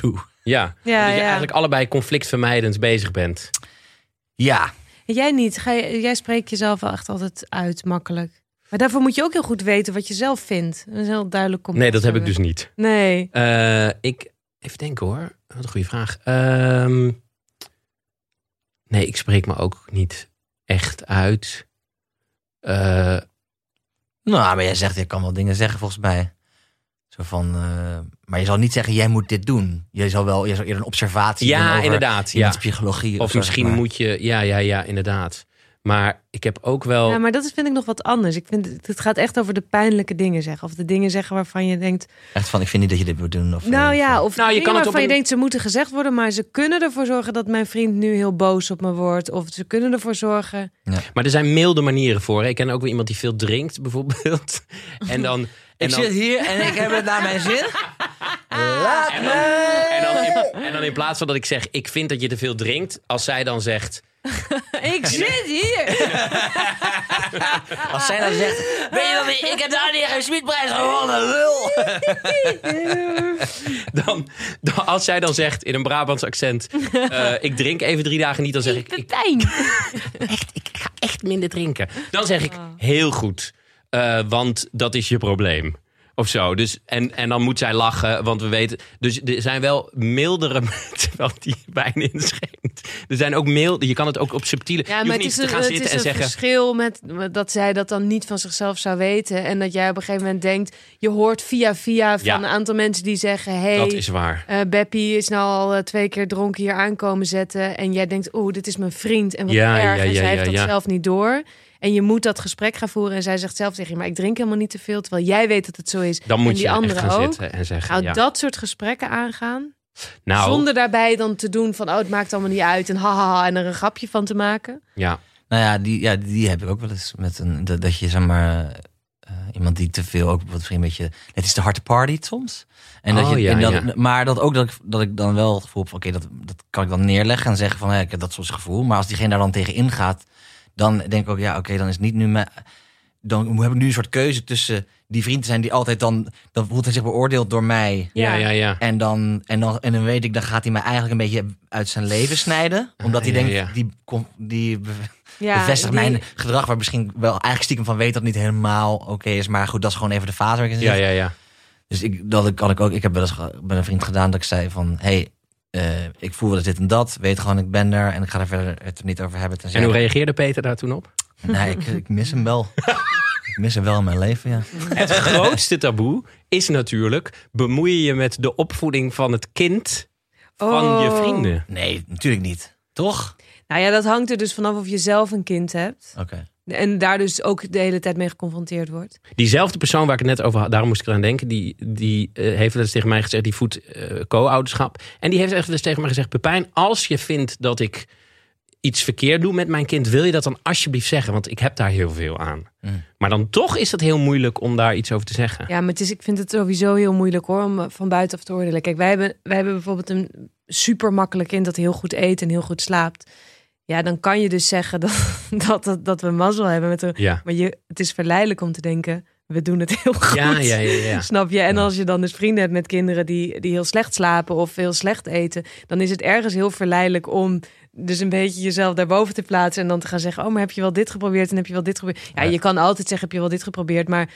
toe. Ja. Ja, dat je ja. eigenlijk allebei conflictvermijdend bezig bent. Ja, Jij niet. Ga je, jij spreekt jezelf wel echt altijd uit, makkelijk. Maar daarvoor moet je ook heel goed weten wat je zelf vindt. Dat is heel duidelijk. Nee, dat heb ik dus niet. Nee. Eh, ik, even denken hoor. Wat een goede vraag. Ehm, nee, ik spreek me ook niet echt uit. Eh, nou, maar jij zegt, je kan wel dingen zeggen volgens mij. Zo van, eh, maar je zal niet zeggen, jij moet dit doen. Je zal wel, je zal eerder een observatie doen ja, over inderdaad. Ja. psychologie. Of zo, misschien zeg maar. moet je... Ja, ja, ja, inderdaad. Maar ik heb ook wel... Ja, maar dat is, vind ik nog wat anders. Ik vind, het- gaat echt over de pijnlijke dingen zeggen. Of de dingen zeggen waarvan je denkt... Echt van, ik vind niet dat je dit moet doen. Of, Nou eh, ja, of Nou, je dingen kan het op waarvan je denkt ze moeten gezegd worden... maar ze kunnen ervoor zorgen dat mijn vriend nu heel boos op me wordt. Of ze kunnen ervoor zorgen... Maar er zijn milde manieren voor. hè. Ik ken ook wel iemand die veel drinkt, bijvoorbeeld. *laughs* En dan... En ik dan, zit hier en ik heb het naar mijn zin. *laughs* Laat en dan, en, dan in, en dan in plaats van dat ik zeg, ik vind dat je te veel drinkt, als zij dan zegt, *laughs* Ik zit hier! Als zij dan zegt, weet je dat ik, ik heb daar niet geen sweetprijs gewonnen, lul. *laughs* dan, dan, als zij dan zegt in een Brabants accent, eh, ik drink even drie dagen niet, dan zeg ik, ik, Pepijn! *laughs* echt, ik ga echt minder drinken. Dan zeg ik, heel goed, eh, want dat is je probleem. Of zo. Dus, en, en dan moet zij lachen, want we weten. Dus er zijn wel mildere *laughs* terwijl die wijn inschenkt. Er zijn ook milde. Je kan het ook op subtiele. Ja, maar het niet is een, gaan het is en een zeggen. verschil met dat zij dat dan niet van zichzelf zou weten. En dat jij op een gegeven moment denkt... je hoort via via van Ja. een aantal mensen die zeggen... hey, Dat is waar. eh, Beppie is nou al eh, twee keer dronken hier aankomen zetten. En jij denkt, oeh, dit is mijn vriend. En wat Ja, erg. ja, en zij ja, heeft dat ja. zelf niet door. En je moet dat gesprek gaan voeren. En zij zegt zelf tegen je, maar ik drink helemaal niet te veel. Terwijl jij weet dat het zo is. Dan en moet die je echt anderen gaan ook. zitten en zeggen. Nou, ja. dat soort gesprekken aangaan. nou, Zonder daarbij dan te doen van, oh, het maakt allemaal niet uit. En haha, en er een grapje van te maken. ja. Nou ja die, ja, die heb ik ook wel eens met een, dat, dat je zeg maar, eh, iemand die te veel ook wat een beetje, het is te hard party soms. En dat Oh, je, ja, en dat, ja. Maar dat ook dat ik, dat ik dan wel het gevoel heb van, oké, dat, dat kan ik dan neerleggen en zeggen van, ja, ik heb dat soort gevoel. Maar als diegene daar dan tegen ingaat, dan denk ik ook, ja, oké, dan is het niet nu mijn... Dan heb ik nu een soort keuze tussen die vriend te zijn die altijd dan... Dan voelt hij zich beoordeeld door mij. Ja, ja, ja. En dan, en, dan, en dan weet ik, dan gaat hij mij eigenlijk een beetje uit zijn leven snijden. Omdat hij ja, denkt, ja. die, die Ja, bevestigt die- mijn gedrag... waar misschien wel eigenlijk stiekem van weet dat het niet helemaal oké is. Maar goed, dat is gewoon even de fase waar ik in zit. Ja, ja, ja. Dus ik, dat ik, had ik ook, ik heb wel eens met een vriend gedaan dat ik zei van... hey, eh, ik voel wel eens dit en dat. Weet gewoon, ik ben er. En ik ga er verder het er niet over hebben. tenzij- En hoe reageerde Peter daar toen op? Nee, ik, ik mis hem wel. *laughs* ik mis hem wel in mijn leven, ja. Het grootste taboe is natuurlijk... bemoei je je met de opvoeding van het kind van je Oh. vrienden. Nee, natuurlijk niet. Toch? Nou ja, dat hangt er dus vanaf of je zelf een kind hebt. Oké. En daar dus ook de hele tijd mee geconfronteerd wordt. Diezelfde persoon waar ik het net over had, daarom moest ik eraan denken, die, die eh, heeft wel eens tegen mij gezegd, die voedt eh, co-ouderschap. En die heeft echt wel eens tegen mij gezegd, Pepijn, als je vindt dat ik iets verkeerd doe met mijn kind, wil je dat dan alsjeblieft zeggen? Want ik heb daar heel veel aan. Mm. Maar dan toch is het heel moeilijk om daar iets over te zeggen. Ja, maar het is, ik vind het sowieso heel moeilijk hoor, om eh, van buitenaf te oordelen. Kijk, wij hebben, wij hebben bijvoorbeeld een super makkelijk kind dat heel goed eet en heel goed slaapt. Ja, dan kan je dus zeggen dat, *laughs* dat, dat, dat we mazzel hebben met een. Ja, Maar je, het is verleidelijk om te denken, we doen het heel goed. ja, ja, ja. ja. Snap je? En als je dan dus vrienden hebt met kinderen die, die heel slecht slapen of heel slecht eten, dan is het ergens heel verleidelijk om dus een beetje jezelf daarboven te plaatsen en dan te gaan zeggen: Oh, maar heb je wel dit geprobeerd en heb je wel dit geprobeerd? Ja. je kan altijd zeggen: Heb je wel dit geprobeerd? Maar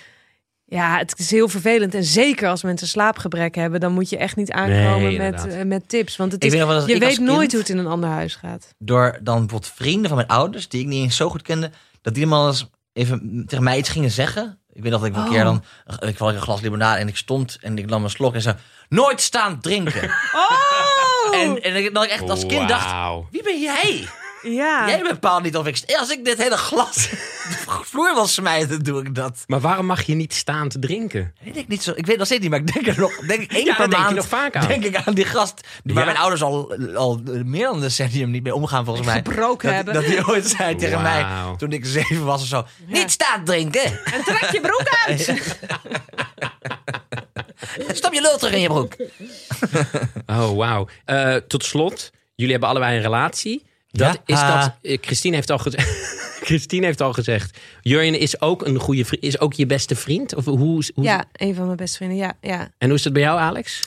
ja, het is heel vervelend. En zeker als mensen slaapgebrek hebben, dan moet je echt niet aankomen Nee, met, eh, met tips. Want het is, weet wel je weet nooit hoe het in een ander huis gaat. Door dan bijvoorbeeld vrienden van mijn ouders, die ik niet eens zo goed kende, dat die dan eens even tegen mij iets gingen zeggen. Ik weet nog dat ik een Oh. keer dan, ik had een glas limonade en ik stond en ik nam een slok en zei, nooit staan drinken. Oh! *laughs* En, en ik, dat ik echt als kind dacht, wie ben jij? Ja. Jij bepaalt niet of ik, als ik dit hele glas *laughs* de vloer wil smijten, doe ik dat. Maar waarom mag je niet staan te drinken? Weet ik niet zo. Ik weet nog steeds niet, maar ik denk er nog, denk ik *laughs* één Ja, per denk je nog vaak aan. Denk ik aan die gast die, waar Ja. mijn ouders al, al meer dan een decennium niet mee omgaan volgens mij. Gebroken dat, hebben. dat hij ooit zei tegen mij toen ik zeven was of zo: niet staan drinken. En trek je broek *laughs* uit! Stop je lul terug in je broek. Oh, wauw. Eh, tot slot, jullie hebben allebei een relatie. Dat Ja. is Ah. dat. eh, Christine heeft al gezegd. *laughs* Christine heeft al gezegd. Jurjen is ook een goede vriend. Is ook je beste vriend? Of hoe, hoe, Ja, een van mijn beste vrienden. Ja, ja. En hoe is dat bij jou, Alex?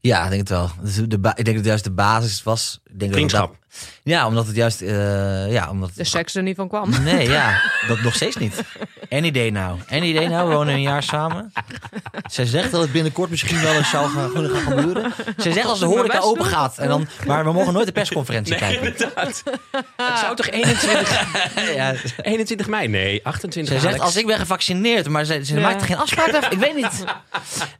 Ja, ik denk het wel. Dus de ik denk dat het juist de basis was. Ik denk Vriendschap. dat- ja, omdat het juist. eh, ja, omdat De seks er niet van kwam. Nee, ja, *laughs* dat nog steeds niet. Any day now. Any day now, we wonen een jaar samen. Zij zegt dat het binnenkort misschien wel eens zou gaan, gaan gebeuren. Zij zegt als de horeca open gaat. En dan, maar we mogen nooit de persconferentie kijken. inderdaad. Het zou toch 21, Ja, 21 mei? Nee, 28 zij zegt Alex. als ik ben gevaccineerd, maar ze, ze Ja. maakt er geen afspraak over. Ik weet niet.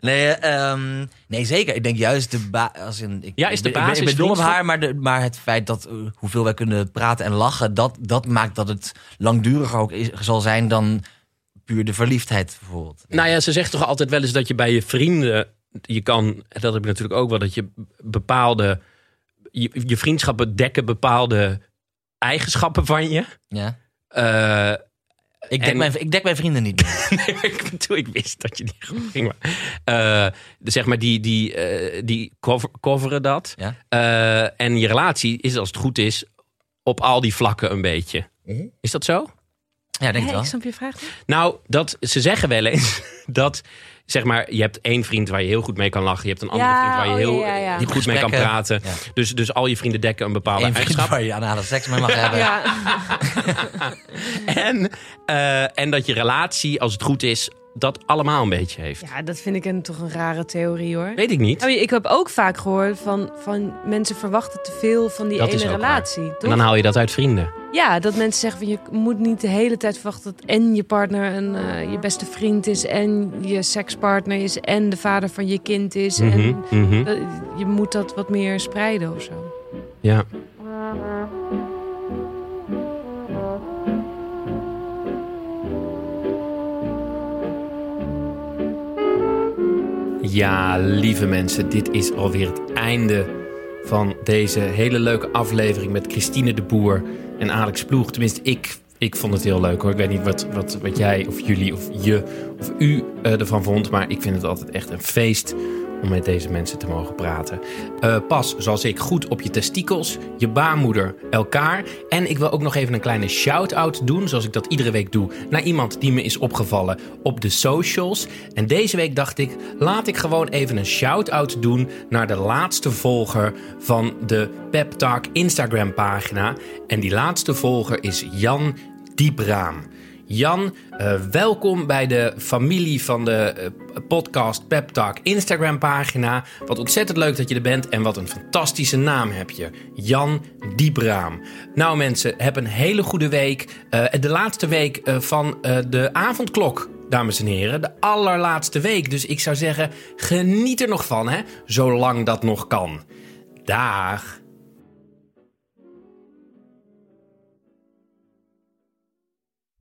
Nee, ehm, nee zeker. Ik denk juist de ba- als in, ik, Ja, is de ik ben- ik ben, ik ben basis dol op haar, maar, de, maar het feit dat eh, hoeveel wij kunnen praten en lachen, dat, dat maakt dat het langduriger ook is, zal zijn dan puur de verliefdheid bijvoorbeeld. Nou ja, ze zegt toch altijd wel eens dat je bij je vrienden... Je kan, dat heb ik natuurlijk ook wel, dat je bepaalde... Je, je vriendschappen dekken bepaalde eigenschappen van je. Ja. Eh, Ik dek, En- mijn, ik dek mijn vrienden niet meer. *laughs* Nee, ik bedoel, ik wist dat je die goed ging. Maar, eh, de- zeg maar, die, die, eh, die cover, coveren dat. Ja. Eh, en je relatie is, als het goed is, op al die vlakken een beetje. Mhm. Is dat zo? Ja, denk Hé, ik wel. ik snap je vraag niet. Nou, dat, ze zeggen wel eens *laughs* dat, zeg maar, je hebt één vriend waar je heel goed mee kan lachen. Je hebt een andere Ja, vriend waar je oh, heel ja, ja, ja. Die goed mee kan praten. Ja. Dus, dus al je vrienden dekken een bepaalde Eén vriend eigenschap. waar je anale seks mee mag *laughs* hebben. *laughs* En, eh, en dat je relatie, als het goed is, dat allemaal een beetje heeft. ja, dat vind ik een, toch een rare theorie hoor. Weet ik niet. Oh, ik heb ook vaak gehoord van, van mensen verwachten te veel van die Dat ene relatie. En Toch? dan haal je dat uit vrienden. Ja, dat mensen zeggen van je moet niet de hele tijd verwachten dat en je partner een, eh, je beste vriend is en je sekspartner is en de vader van je kind is. Mhm, En mhm. dat- je moet dat wat meer spreiden of zo. Ja. Ja, lieve mensen, dit is alweer het einde van deze hele leuke aflevering met Christine de Boer en Alex Ploeg. Tenminste, ik, ik vond het heel leuk hoor. Ik weet niet wat, wat, wat jij of jullie of je of u eh, ervan vond, maar ik vind het altijd echt een feest om met deze mensen te mogen praten. Uh, pas, zoals ik, goed op je testikels, je baarmoeder, elkaar. En ik wil ook nog even een kleine shout-out doen, zoals ik dat iedere week doe, naar iemand die me is opgevallen op de socials. En deze week dacht ik, laat ik gewoon even een shout-out doen naar de laatste volger van de Pep Talk Instagram pagina. En die laatste volger is Jan Diepraam. Jan, uh, welkom bij de familie van de uh, podcast Pep Talk Instagram pagina. Wat ontzettend leuk dat je er bent en wat een fantastische naam heb je. Jan Diepraam. Nou mensen, heb een hele goede week. Uh, de laatste week van de avondklok dames en heren. De allerlaatste week. Dus ik zou zeggen, geniet er nog van, hè? Zolang dat nog kan. Dag.